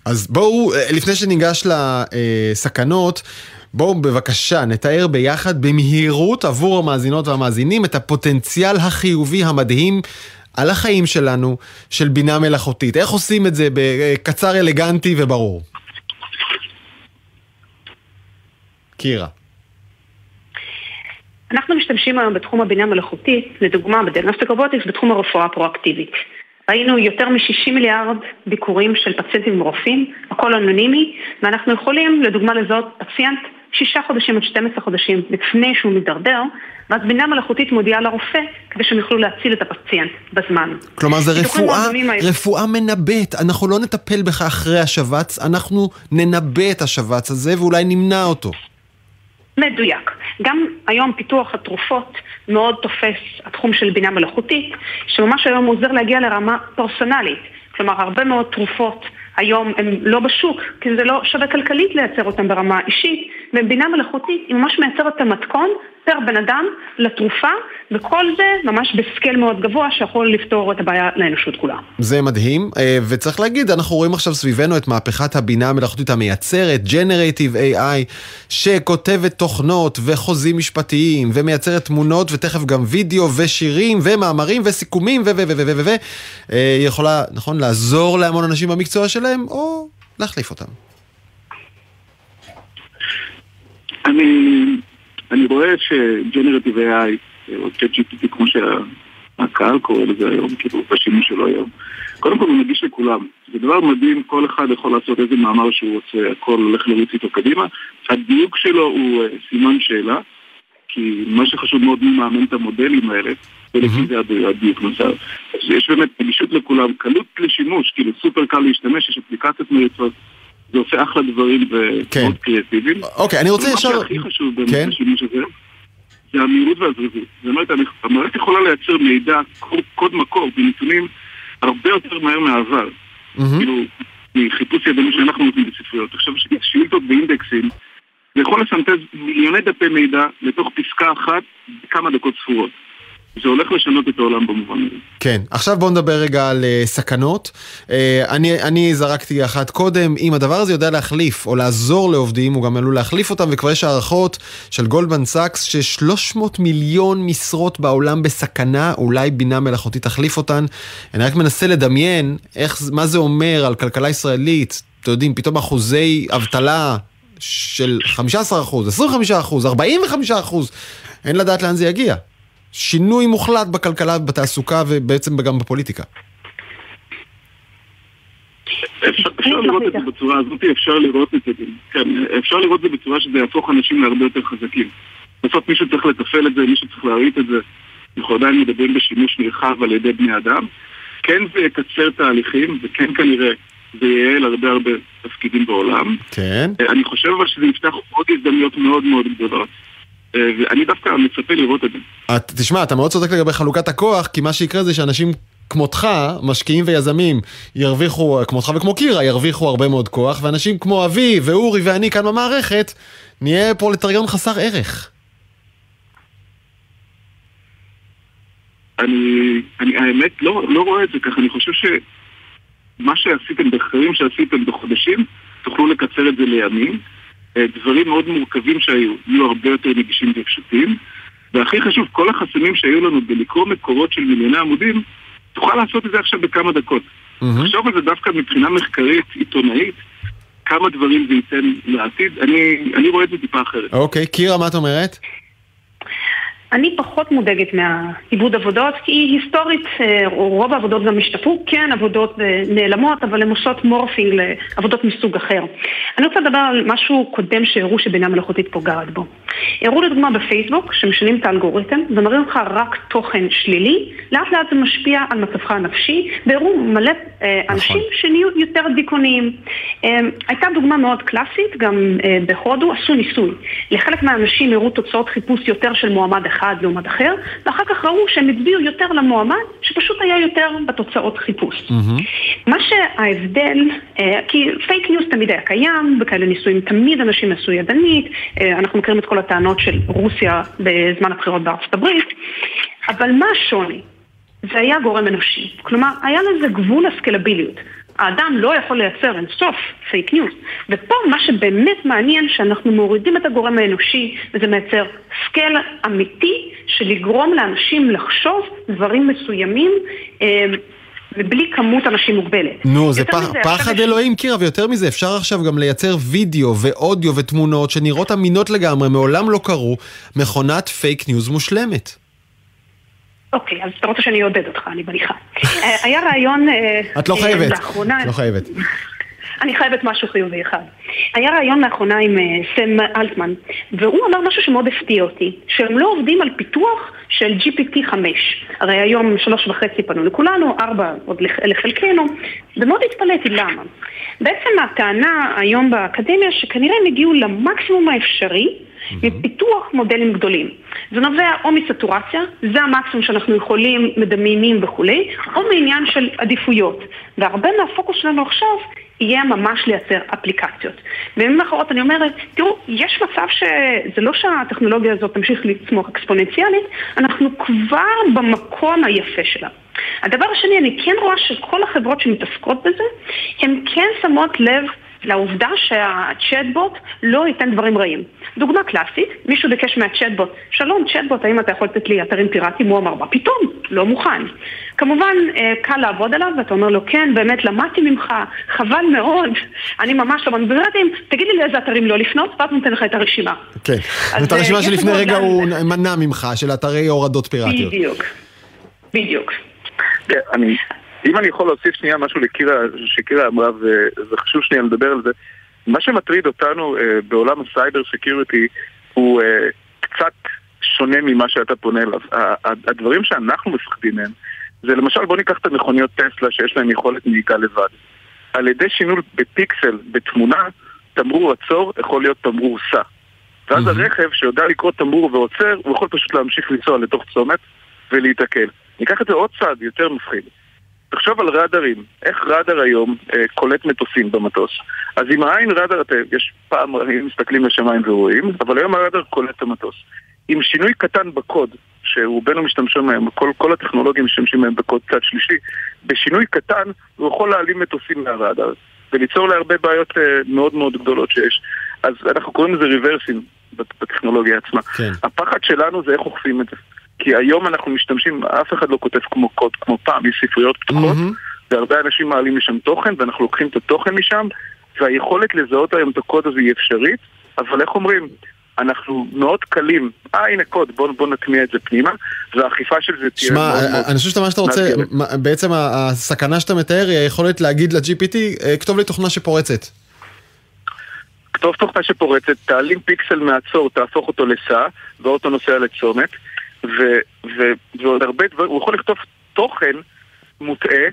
אז בואו, אה, לפני שניגש לסכנות, בואו בבקשה נתאר ביחד במהירות עבור המאזינות והמאזינים את הפוטנציאל החיובי המדהים על החיים שלנו של בינה מלאכותית. איך עושים את זה בקצר אלגנטי וברור? קירה. אנחנו משתמשים היום בתחום הבינה המלאכותית, לדוגמה בדיאגנוסטיק רובוטיקס, בתחום הרפואה הפרואקטיבית. ראינו יותר מ-60 מיליארד ביקורים של פציינטים ורופאים, הכל אנונימי, ואנחנו יכולים לדוגמה לזהות פציינט שישה חודשים עד 12 חודשים לפני שהוא מידרדר, ואז בינה מלאכותית מודיעה לרופא כדי שהם יוכלו להציל את הפציינט בזמן. כלומר זה רפואה, רפואה מנבאת, אנחנו לא נטפל בך אחרי השבץ, אנחנו ננבא את השבץ הזה ואולי נמנע אותו. מדויק. גם היום פיתוח התרופות מאוד תופס התחום של בינה מלאכותית, שממש היום עוזר להגיע לרמה פרסונלית. כלומר, הרבה מאוד תרופות היום הן לא בשוק, כי זה לא שווה כלכלית לייצר אותן ברמה אישית, ובינה מלאכותית היא ממש מייצרת את המתכון פר בן אדם לתרופה, וכל זה ממש בסקייל מאוד גבוה שיכול לפתור את הבעיה לאנושות כולה. זה מדהים, אה, וצריך להגיד, אנחנו רואים עכשיו סביבנו את מהפכת הבינה המלאכותית המייצרת, Generative AI, שכותבת תוכנות וחוזים משפטיים, ומייצרת תמונות, ותכף גם וידאו ושירים ומאמרים וסיכומים ו... ו... ו... ו... ו... ו... אה, יכולה, נכון, לעזור להמון אנשים במקצוע שלהם, או להחליף אותם. אני, אני רואה ש-Generative AI, או ChatGPT כמו שהקהל קורא לזה היום, כאילו בשימוש שלו היום, קודם כל הוא נגיש לכולם. זה דבר מדהים, כל אחד יכול לעשות איזה מאמר שהוא רוצה, הכל הולך לרוץ איתו קדימה. הדיוק שלו הוא אה, סימן שאלה, כי מה שחשוב מאוד מי מאמן את המודלים האלה, ולפי זה הדי- הדיוק נוסף. אז יש באמת נגישות לכולם, קלות לשימוש, כאילו סופר קל להשתמש, יש אפליקציות מריצות, זה עושה אחלה דברים כן. ומאוד קריאטיביים. אוקיי, אני רוצה מה ישר... שהכי חשוב באמת כן? בשימוש הזה, זה המהירות והזריזות. זאת אומרת, המערכת יכולה לייצר מידע, קוד- מקור, בנתונים הרבה יותר מהר מהעבר. מהמם. כאילו, מחיפוש ידני שאנחנו נותנים בספריות. עכשיו, שאילתות באינדקסים, זה יכול לסנטז מיליוני דפי מידע לתוך פסקה אחת בכמה דקות ספורות. זה הולך לשנות את העולם במובן הזה. כן, עכשיו בואו נדבר רגע על אה, סכנות. אה, אני, אני זרקתי אחת קודם, אם הדבר הזה יודע להחליף או לעזור לעובדים, הוא גם עלול להחליף אותם, וכבר יש הערכות של גולדמן סאקס ש-300 מיליון משרות בעולם בסכנה, אולי בינה מלאכותית תחליף אותן. אני רק מנסה לדמיין איך, מה זה אומר על כלכלה ישראלית, אתם יודעים, פתאום אחוזי אבטלה של 15 אחוז, 25 אחוז, 45 אחוז, אין לדעת לאן זה יגיע. שינוי מוחלט בכלכלה, בתעסוקה ובעצם גם בפוליטיקה. אפשר, לראות את זה בצורה הזאת, אפשר לראות את זה, כן, אפשר לראות את זה בצורה שזה יהפוך אנשים להרבה יותר חזקים. בסוף מישהו צריך לתפעל את זה, מישהו צריך להריץ את זה. אנחנו עדיין מדברים בשימוש נרחב על ידי בני אדם. כן זה יקצר תהליכים, וכן כנראה זה ייעל הרבה הרבה תפקידים בעולם. כן. אה, אני חושב אבל שזה יפתח עוד הזדמנויות מאוד מאוד גדולות. אה, ואני דווקא מצפה לראות את זה. את, תשמע, אתה מאוד צודק לגבי חלוקת הכוח, כי מה שיקרה זה שאנשים כמותך, משקיעים ויזמים, ירוויחו, כמותך וכמו קירה, ירוויחו הרבה מאוד כוח, ואנשים כמו אבי ואורי ואני כאן במערכת, נהיה פרולטריון חסר ערך. אני, אני האמת לא, לא רואה את זה ככה, אני חושב שמה שעשיתם, בחקרים שעשיתם בחודשים, תוכלו לקצר את זה לימים. אה, דברים מאוד מורכבים שהיו, יהיו הרבה יותר נגישים ופשוטים. והכי חשוב, כל החסמים שהיו לנו בלקרוא מקורות של מיליוני עמודים, תוכל לעשות את זה עכשיו בכמה דקות. תחשוב על זה דווקא מבחינה מחקרית, עיתונאית, כמה דברים זה ייתן לעתיד. אני, אני רואה את זה טיפה אחרת. אוקיי, קירה, מה את אומרת? אני פחות מודאגת מהעיבוד עבודות, כי היסטורית אה, רוב העבודות גם השתפרו, כן עבודות אה, נעלמות, אבל הן עושות מורפינג לעבודות מסוג אחר. אני רוצה לדבר על משהו קודם שהראו שבינה מלאכותית פוגעת בו. הראו לדוגמה בפייסבוק, שמשנים את האלגוריתם ומראים לך רק תוכן שלילי, לאט לאט זה משפיע על מצבך הנפשי, והראו מלא אה, אנשים שנהיו יותר דיכאוניים. הייתה דוגמה מאוד קלאסית, גם בהודו עשו ניסוי. לחלק מהאנשים הראו תוצאות חיפוש יותר של מועמד אחד לעומת אחר, ואחר כך ראו שהם הצביעו יותר למועמד, שפשוט היה יותר בתוצאות חיפוש. מה שההבדל, אה, כי פייק ניוז תמיד היה קיים, בכאלה ניסויים תמיד אנשים עשו ידנית, אה, אנחנו מכירים את כל הטענות של רוסיה בזמן הבחירות בארצות הברית, אבל מה השוני? זה היה גורם אנושי. כלומר, היה לזה גבול הסקלביליות. האדם לא יכול לייצר אינסוף פייק ניוז. ופה מה שבאמת מעניין, שאנחנו מורידים את הגורם האנושי, וזה מייצר scale אמיתי של לגרום לאנשים לחשוב דברים מסוימים. אה, ובלי כמות אנשים מוגבלת. נו, זה פח, מזה, פחד יש- אלוהים, קירה, ויותר מזה, אפשר עכשיו גם לייצר וידאו ואודיו ותמונות שנראות אמינות לגמרי, מעולם לא קרו, מכונת פייק ניוז מושלמת. אוקיי, אז אתה רוצה שאני אעודד אותך, אני מניחה. <laughs> אה, היה רעיון... אה, את לא חייבת. את לא חייבת. <laughs> אני חייבת משהו חיובי אחד. היה רעיון לאחרונה עם אה, סם אלטמן, והוא אמר משהו שמאוד הפתיע אותי, שהם לא עובדים על פיתוח של GPT-5. הרי היום שלוש וחצי פנו לכולנו, ארבע עוד לח- לחלקנו, ומאוד התפלאתי למה. בעצם הטענה היום באקדמיה שכנראה הם הגיעו למקסימום האפשרי מפיתוח מודלים גדולים. זה נובע או מסטורציה, זה המקסימום שאנחנו יכולים, מדמיינים וכולי, או מעניין של עדיפויות. והרבה מהפוקוס שלנו עכשיו יהיה ממש לייצר אפליקציות. במילים אחרות אני אומרת, תראו, יש מצב שזה לא שהטכנולוגיה הזאת תמשיך לצמוח אקספוננציאלית, אנחנו כבר במקום היפה שלה. הדבר השני, אני כן רואה שכל החברות שמתעסקות בזה, הן כן שמות לב לעובדה שהצ'טבוט לא ייתן דברים רעים. דוגמה קלאסית, מישהו ביקש מהצ'טבוט, שלום צ'טבוט, האם אתה יכול לתת לי אתרים פיראטיים? הוא אמר, מה פתאום? לא מוכן. כמובן, אה, קל לעבוד עליו, ואתה אומר לו, כן, באמת למדתי ממך, חבל מאוד, אני ממש לא מנבירטים, תגיד לי לאיזה אתרים לא לפנות, ואז נותן לך את הרשימה. כן. את הרשימה אה, יש שלפני רגע הוא מנע ממך, של אתרי הורדות פיראטיות. בדיוק. בדיוק. כן, אני, אם אני יכול להוסיף שנייה משהו לקירה, שקירה אמרה, וזה חשוב שנייה לדבר על זה, מה שמטריד אותנו אה, בעולם ה cyber security הוא אה, קצת שונה ממה שאתה פונה אליו. הדברים שאנחנו מפחדים מהם, זה למשל בוא ניקח את המכוניות טסלה שיש להם יכולת נהיגה לבד. על ידי שינוי בפיקסל, בתמונה, תמרור עצור יכול להיות תמרור סע. ואז הרכב שיודע לקרוא תמרור ועוצר, הוא יכול פשוט להמשיך לנסוע לתוך צומת ולהיתקל. ניקח את זה עוד צעד יותר מפחיד. תחשוב על רדארים, איך רדאר היום אה, קולט מטוסים במטוס. אז עם העין רדאר, יש פעם היינו מסתכלים לשמיים ורואים, אבל היום הרדאר קולט את המטוס. עם שינוי קטן בקוד, שרובנו משתמשים מהם, כל, כל הטכנולוגים משתמשים מהם בקוד צד שלישי, בשינוי קטן הוא יכול להעלים מטוסים מהרדאר וליצור להרבה בעיות אה, מאוד מאוד גדולות שיש. אז אנחנו קוראים לזה ריברסים בטכנולוגיה עצמה. כן. הפחד שלנו זה איך אוכפים את זה. כי היום אנחנו משתמשים, אף אחד לא כותב כמו קוד כמו פעם, יש ספריות פתוחות, מהמם. והרבה אנשים מעלים לשם תוכן, ואנחנו לוקחים את התוכן משם, והיכולת לזהות היום את הקוד הזה היא אפשרית, אבל איך אומרים? אנחנו מאוד קלים, אה הנה קוד, בוא, בוא נטמיע את זה פנימה, והאכיפה של זה תהיה שמע, מאוד מאוד... אני חושב שאתה מה שאתה רוצה. מה- בעצם הסכנה שאתה מתאר היא היכולת להגיד ל-GPT, אה, כתוב לי תוכנה שפורצת. כתוב תוכנה שפורצת, תעלים פיקסל מעצור, תהפוך אותו לסע, והאוטו נוסע לצומת, ו, ו, ועוד הרבה דברים, הוא יכול לכתוב תוכן מוטעה,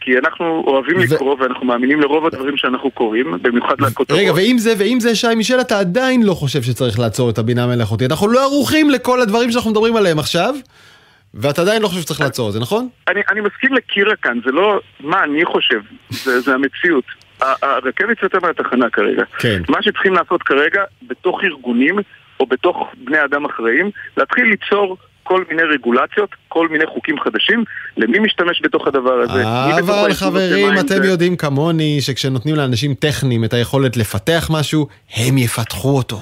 כי אנחנו אוהבים ו- לקרוא ואנחנו מאמינים לרוב הדברים שאנחנו קוראים, במיוחד לכותרות. רגע, ואם זה, ואם זה שי מישל, אתה עדיין לא חושב שצריך לעצור את הבינה המלאכותית. אנחנו לא ערוכים לכל הדברים שאנחנו מדברים עליהם עכשיו, ואתה עדיין לא חושב שצריך לעצור את זה, נכון? אני, אני מסכים לקירה כאן, זה לא מה אני חושב, זה, זה המציאות. הרכבת יוצא מהתחנה כרגע. כן. מה שצריכים לעשות כרגע, בתוך ארגונים או בתוך בני אדם אחראיים, להתחיל ליצור כל מיני רגולציות, כל מיני חוקים חדשים, למי משתמש בתוך הדבר הזה. אבל חברים, אתם זה- יודעים כמוני שכשנותנים לאנשים טכניים את היכולת לפתח משהו, הם יפתחו אותו.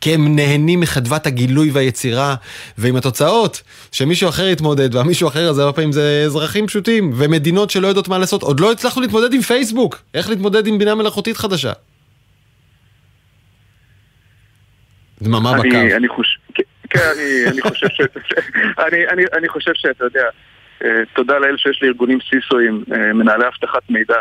כי הם נהנים מחדוות הגילוי והיצירה, ועם התוצאות, שמישהו אחר יתמודד, והמישהו אחר הזה הרבה פעמים זה אזרחים פשוטים, ומדינות שלא יודעות מה לעשות. עוד לא הצלחנו להתמודד עם פייסבוק, איך להתמודד עם בינה מלאכותית חדשה. דממה בקו. אני, אני חושב, כן, אני, אני חושב ש... אני, חושב שאתה יודע, אה, תודה לאל שיש לי ארגונים סיסואים, אה, מנהלי אבטחת מידע,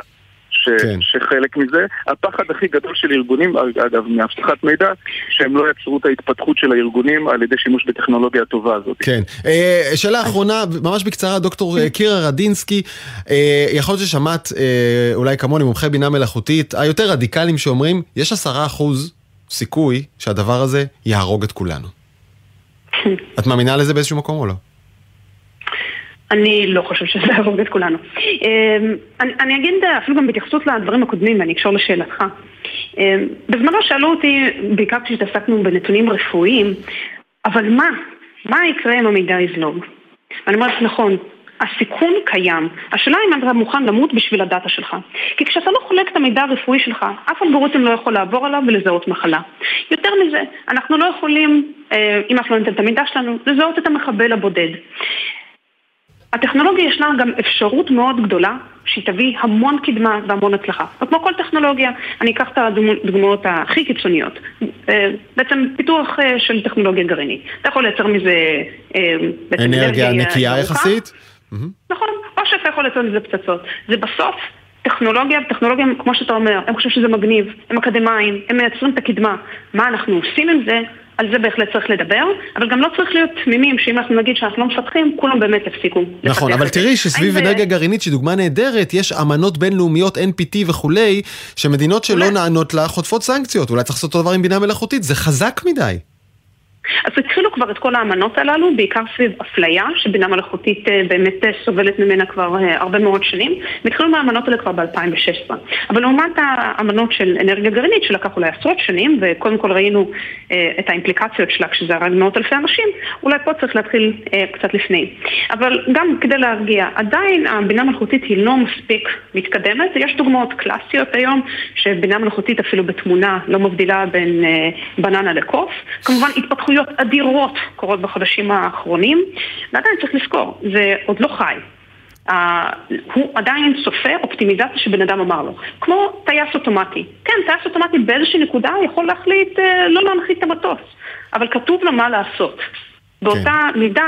ש, כן. שחלק מזה, הפחד הכי גדול של ארגונים, אגב, מאבטחת מידע, שהם לא יצרו את ההתפתחות של הארגונים על ידי שימוש בטכנולוגיה הטובה הזאת. כן. אה, שאלה אחרונה, ממש בקצרה, דוקטור קירה רדינסקי, אה, יכול להיות ששמעת, אה, אולי כמוני, מומחי בינה מלאכותית, היותר רדיקליים שאומרים, יש עשרה אחוז סיכוי שהדבר הזה יהרוג את כולנו. את מאמינה לזה באיזשהו מקום או לא? אני לא חושבת שזה יהרוג את כולנו. אמ, אני, אני אגיד אפילו גם בהתייחסות לדברים הקודמים, ואני אקשור לשאלתך. אמ, בזמנו שאלו אותי, בעיקר כשהתעסקנו בנתונים רפואיים, אבל מה? מה יקרה אם המידע יזלוג? ואני אומרת, נכון, הסיכון קיים. השאלה אם אתה מוכן למות בשביל הדאטה שלך. כי כשאתה לא חולק את המידע הרפואי שלך, אף אלגוריתם לא יכול לעבור עליו ולזהות מחלה. יותר מזה, אנחנו לא יכולים, אה, אם אנחנו לא ניתן את המידע שלנו, לזהות את המחבל הבודד. הטכנולוגיה ישנה גם אפשרות מאוד גדולה שהיא תביא המון קדמה והמון הצלחה. וכמו כל טכנולוגיה, אני אקח את הדוגמאות הכי קיצוניות. אה, בעצם פיתוח אה, של טכנולוגיה גרעינית. אתה יכול לייצר מזה... אנרגיה נקייה יחסית? נכון, או שאתה יכול לייצר מזה פצצות. זה בסוף טכנולוגיה, טכנולוגיה, כמו שאתה אומר, הם חושבים שזה מגניב, הם אקדמאים, הם מייצרים את הקדמה. מה אנחנו עושים עם זה? על זה בהחלט צריך לדבר, אבל גם לא צריך להיות תמימים שאם אנחנו נגיד שאנחנו לא מפתחים, כולם באמת יפסיקו. נכון, אבל תראי שסביב אנרגיה גרעינית, שהיא דוגמה נהדרת, יש אמנות בינלאומיות, NPT וכולי, שמדינות שלא נענות לה חוטפות סנקציות. אולי צריך לעשות אותו דבר עם בינה מלאכותית, זה חזק מדי. אז התחילו כבר את כל האמנות הללו, בעיקר סביב אפליה, שבינה מלאכותית אה, באמת אה, סובלת ממנה כבר אה, הרבה מאוד שנים, והתחילו מהאמנות האלה כבר ב-2016. אבל לעומת האמנות של אנרגיה גרעינית, שלקח אולי עשרות שנים, וקודם כל ראינו את האימפליקציות שלה כשזה הרג מאות אלפי אנשים, אולי פה צריך להתחיל קצת לפני. אבל גם כדי להרגיע, עדיין הבינה מלאכותית היא לא מספיק מתקדמת, יש דוגמאות קלאסיות היום, שבינה מלאכותית אפילו בתמונה לא מבדילה בין בננה לקוף. כמובן התפתחויות התפתחויות אדירות קורות בחודשים האחרונים, ועדיין צריך לזכור, זה עוד לא חי. Uh, הוא עדיין צופה אופטימיזציה שבן אדם אמר לו. כמו טייס אוטומטי. כן, טייס אוטומטי באיזושהי נקודה יכול להחליט uh, לא להנחית את המטוס, אבל כתוב לו מה לעשות. באותה כן. מידה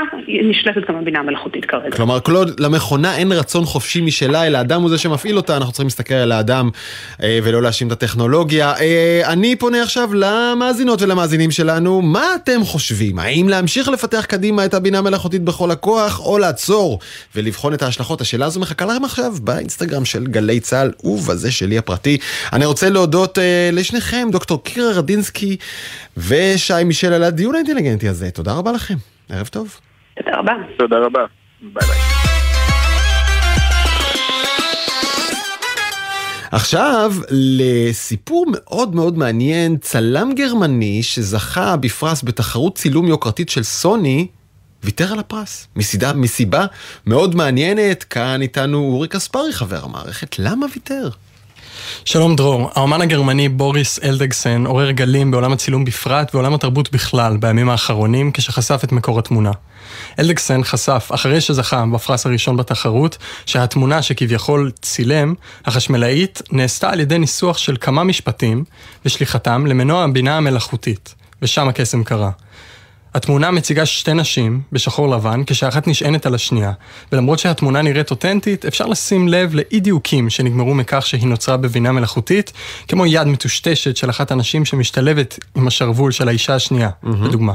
נשלטת גם הבינה המלאכותית כרגע. כלומר, כל עוד למכונה אין רצון חופשי משלה, אלא האדם הוא זה שמפעיל אותה, אנחנו צריכים להסתכל על האדם אה, ולא להאשים את הטכנולוגיה. אה, אני פונה עכשיו למאזינות ולמאזינים שלנו, מה אתם חושבים? האם להמשיך לפתח קדימה את הבינה המלאכותית בכל הכוח, או לעצור ולבחון את ההשלכות? השאלה הזו מחכה לכם עכשיו באינסטגרם של גלי צה"ל ובזה שלי הפרטי. אני רוצה להודות אה, לשניכם, דוקטור קירה רדינסקי ושי מישל על הדיון האינטליגנטי הזה. תודה רבה לכם. ערב טוב. תודה רבה. תודה רבה. ביי ביי. עכשיו לסיפור מאוד מאוד מעניין, צלם גרמני שזכה בפרס בתחרות צילום יוקרתית של סוני, ויתר על הפרס, מסידה, מסיבה מאוד מעניינת, כאן איתנו אורי קספרי חבר המערכת, למה ויתר? שלום דרור, האומן הגרמני בוריס אלדגסן עורר גלים בעולם הצילום בפרט ועולם התרבות בכלל בימים האחרונים כשחשף את מקור התמונה. אלדגסן חשף, אחרי שזכה בפרס הראשון בתחרות, שהתמונה שכביכול צילם, החשמלאית, נעשתה על ידי ניסוח של כמה משפטים ושליחתם למנוע הבינה המלאכותית, ושם הקסם קרה. התמונה מציגה שתי נשים בשחור לבן, כשאחת נשענת על השנייה, ולמרות שהתמונה נראית אותנטית, אפשר לשים לב לאי דיוקים שנגמרו מכך שהיא נוצרה בבינה מלאכותית, כמו יד מטושטשת של אחת הנשים שמשתלבת עם השרוול של האישה השנייה, mm-hmm. לדוגמה.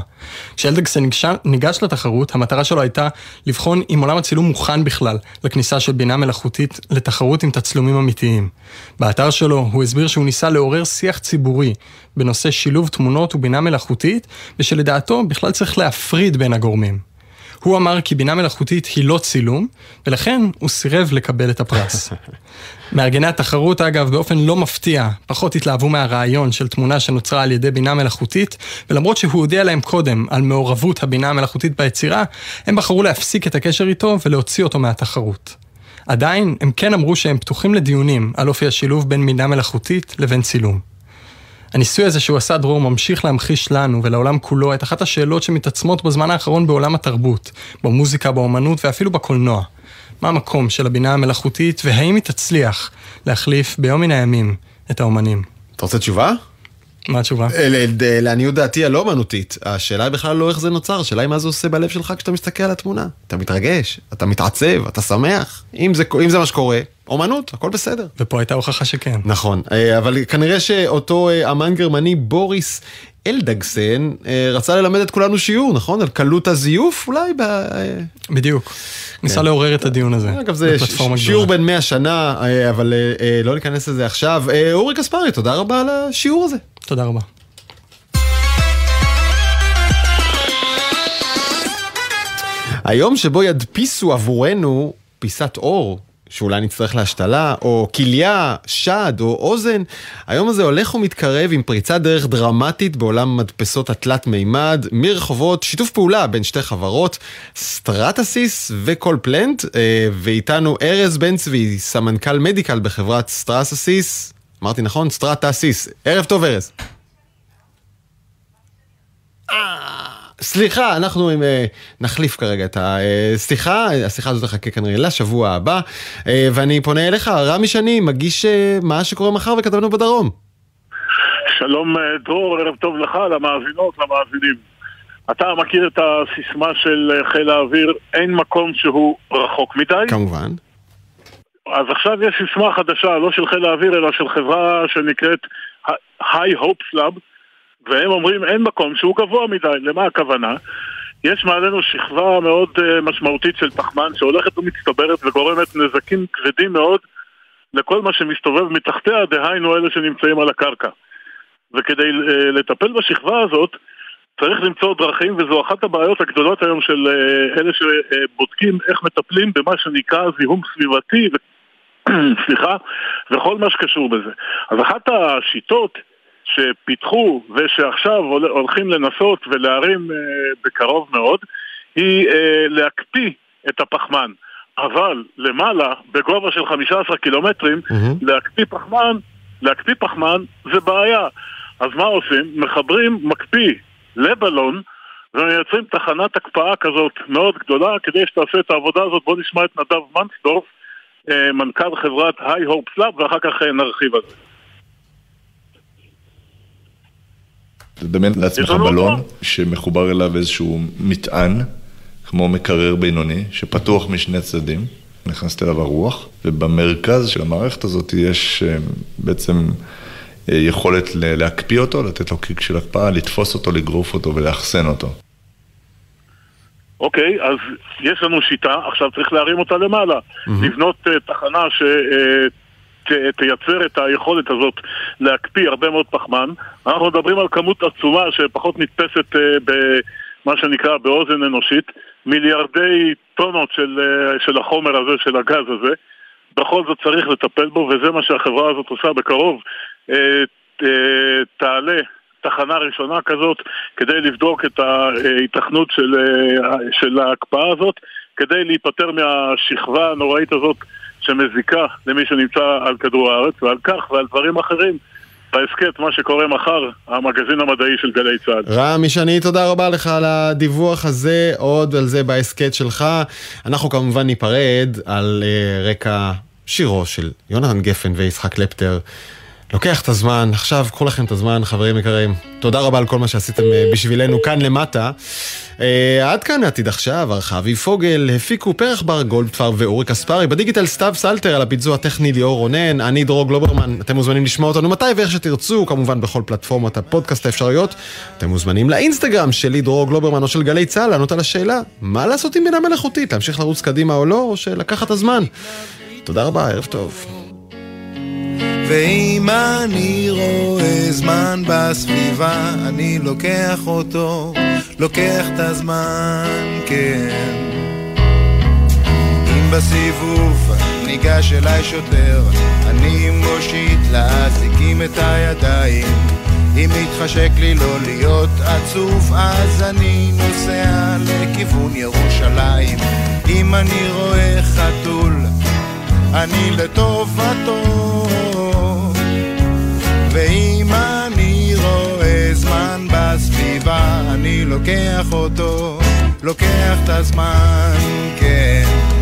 כשאלדגסן ניגש לתחרות, המטרה שלו הייתה לבחון אם עולם הצילום מוכן בכלל לכניסה של בינה מלאכותית לתחרות עם תצלומים אמיתיים. באתר שלו הוא הסביר שהוא ניסה לעורר שיח ציבורי בנושא שילוב תמונות ובינה מלאכותית, ושלדעתו בכלל צריך להפריד בין הגורמים. הוא אמר כי בינה מלאכותית היא לא צילום, ולכן הוא סירב לקבל את הפרס. <laughs> מארגני התחרות, אגב, באופן לא מפתיע, פחות התלהבו מהרעיון של תמונה שנוצרה על ידי בינה מלאכותית, ולמרות שהוא הודיע להם קודם על מעורבות הבינה המלאכותית ביצירה, הם בחרו להפסיק את הקשר איתו ולהוציא אותו מהתחרות. עדיין, הם כן אמרו שהם פתוחים לדיונים על אופי השילוב בין בינה מלאכותית לבין צילום. הניסוי הזה שהוא עשה דרור ממשיך להמחיש לנו ולעולם כולו את אחת השאלות שמתעצמות בזמן האחרון בעולם התרבות, במוזיקה, באומנות ואפילו בקולנוע. מה המקום של הבינה המלאכותית והאם היא תצליח להחליף ביום מן הימים את האומנים. אתה רוצה תשובה? מה התשובה? לעניות דעתי הלא אמנותית. השאלה היא בכלל לא איך זה נוצר, השאלה היא מה זה עושה בלב שלך כשאתה מסתכל על התמונה. אתה מתרגש, אתה מתעצב, אתה שמח. אם זה, אם זה מה שקורה, אומנות, הכל בסדר. ופה הייתה הוכחה שכן. נכון, אה, אבל כנראה שאותו אה, אמן גרמני בוריס אלדגסן אה, רצה ללמד את כולנו שיעור, נכון? על קלות הזיוף אולי? ב... בדיוק. ניסה כן. לעורר את הדיון הזה. אגב, זה שיעור בן 100 שנה, אבל לא ניכנס לזה עכשיו. אורי קספרי, תודה רבה על השיעור הזה. תודה רבה. היום שבו ידפיסו עבורנו פיסת אור שאולי נצטרך להשתלה, או כליה, שד או אוזן. היום הזה הולך ומתקרב עם פריצת דרך דרמטית בעולם מדפסות התלת מימד, מרחובות, שיתוף פעולה בין שתי חברות, Stratasys ו CollPlant, אה, ואיתנו ארז בן צבי, סמנכ"ל medical בחברת Stratasys, אמרתי נכון? Stratasys. ערב טוב ארז. סליחה, אנחנו עם, אה, נחליף כרגע את השיחה, השיחה הזאת תחכה כנראה לשבוע הבא, אה, ואני פונה אליך, רמי שני, מגיש אה, מה שקורה מחר וכתבנו בדרום. שלום דרור, ערב טוב לך, למאזינות, למאזינים. אתה מכיר את הסיסמה של חיל האוויר, אין מקום שהוא רחוק מדי? כמובן. אז עכשיו יש סיסמה חדשה, לא של חיל האוויר, אלא של חברה שנקראת High Hopes Lab, והם אומרים אין מקום שהוא גבוה מדי. למה הכוונה? יש מעלינו שכבה מאוד uh, משמעותית של פחמן שהולכת ומצטברת וגורמת נזקים כבדים מאוד לכל מה שמסתובב מתחתיה, דהיינו אלה שנמצאים על הקרקע. וכדי uh, לטפל בשכבה הזאת, צריך למצוא דרכים, וזו אחת הבעיות הגדולות היום של uh, אלה שבודקים איך מטפלים במה שנקרא זיהום סביבתי. <clears throat> סליחה, וכל מה שקשור בזה. אז אחת השיטות שפיתחו ושעכשיו הולכים לנסות ולהרים אה, בקרוב מאוד, היא אה, להקפיא את הפחמן. אבל למעלה, בגובה של 15 קילומטרים, mm-hmm. להקפיא פחמן, להקפיא פחמן זה בעיה. אז מה עושים? מחברים מקפיא לבלון ומייצרים תחנת הקפאה כזאת מאוד גדולה כדי שתעשה את העבודה הזאת. בואו נשמע את נדב מנסדורף, מנכ"ל חברת High Hopes Labs, ואחר כך נרחיב על זה. תדמיין לעצמך בלון שמחובר אליו איזשהו מטען, כמו מקרר בינוני, שפתוח משני צדדים, נכנסת אליו הרוח, ובמרכז של המערכת הזאת יש אה, בעצם אה, יכולת להקפיא אותו, לתת לו קיק של הקפאה, לתפוס אותו, לגרוף אותו ולאחסן אותו. אוקיי, אז יש לנו שיטה, עכשיו צריך להרים אותה למעלה. Mm-hmm. לבנות uh, תחנה ש... Uh, תייצר את היכולת הזאת להקפיא הרבה מאוד פחמן. אנחנו מדברים על כמות עצומה שפחות נתפסת אה, במה שנקרא באוזן אנושית, מיליארדי טונות של, אה, של החומר הזה, של הגז הזה. בכל זאת צריך לטפל בו, וזה מה שהחברה הזאת עושה בקרוב. אה, תעלה תחנה ראשונה כזאת כדי לבדוק את ההיתכנות של, של ההקפאה הזאת, כדי להיפטר מהשכבה הנוראית הזאת שמזיקה למי שנמצא על כדור הארץ, ועל כך ועל דברים אחרים. בהסכת, מה שקורה מחר, המגזין המדעי של גלי צה"ל. רמי שני, תודה רבה לך על הדיווח הזה, עוד על זה בהסכת שלך. אנחנו כמובן ניפרד על אה, רקע שירו של יונתן גפן ויצחק קלפטר. לוקח את הזמן, עכשיו קחו לכם את הזמן, חברים יקרים. תודה רבה על כל מה שעשיתם אה, בשבילנו כאן למטה. אה, עד כאן עתיד עכשיו, ערכה אביב פוגל, הפיקו פרח בר גולדפר ואורי קספרי, בדיגיטל סתיו סלטר, על הביצוע הטכני ליאור רונן, אני דרור גלוברמן, אתם מוזמנים לשמוע אותנו מתי ואיך שתרצו, כמובן בכל פלטפורמות הפודקאסט האפשריות. אתם מוזמנים לאינסטגרם שלי דרור גלוברמן או של גלי צה"ל, לענות על השאלה, מה לעשות עם בינה מלאכותית, להמשיך לרוץ קדימה או לא, או שלקחת הזמן. תודה רבה, ערב טוב. ואם אני רואה זמן בסביבה, אני לוקח אותו, לוקח את הזמן, כן. אם בסיבוב ניגש אליי שוטר, אני מושיט לאזיקים את הידיים. אם מתחשק לי לא להיות עצוב, אז אני נוסע לכיוון ירושלים. אם אני רואה חתול, אני לטובתו. ואם אני רואה זמן בסביבה, אני לוקח אותו, לוקח את הזמן, כן.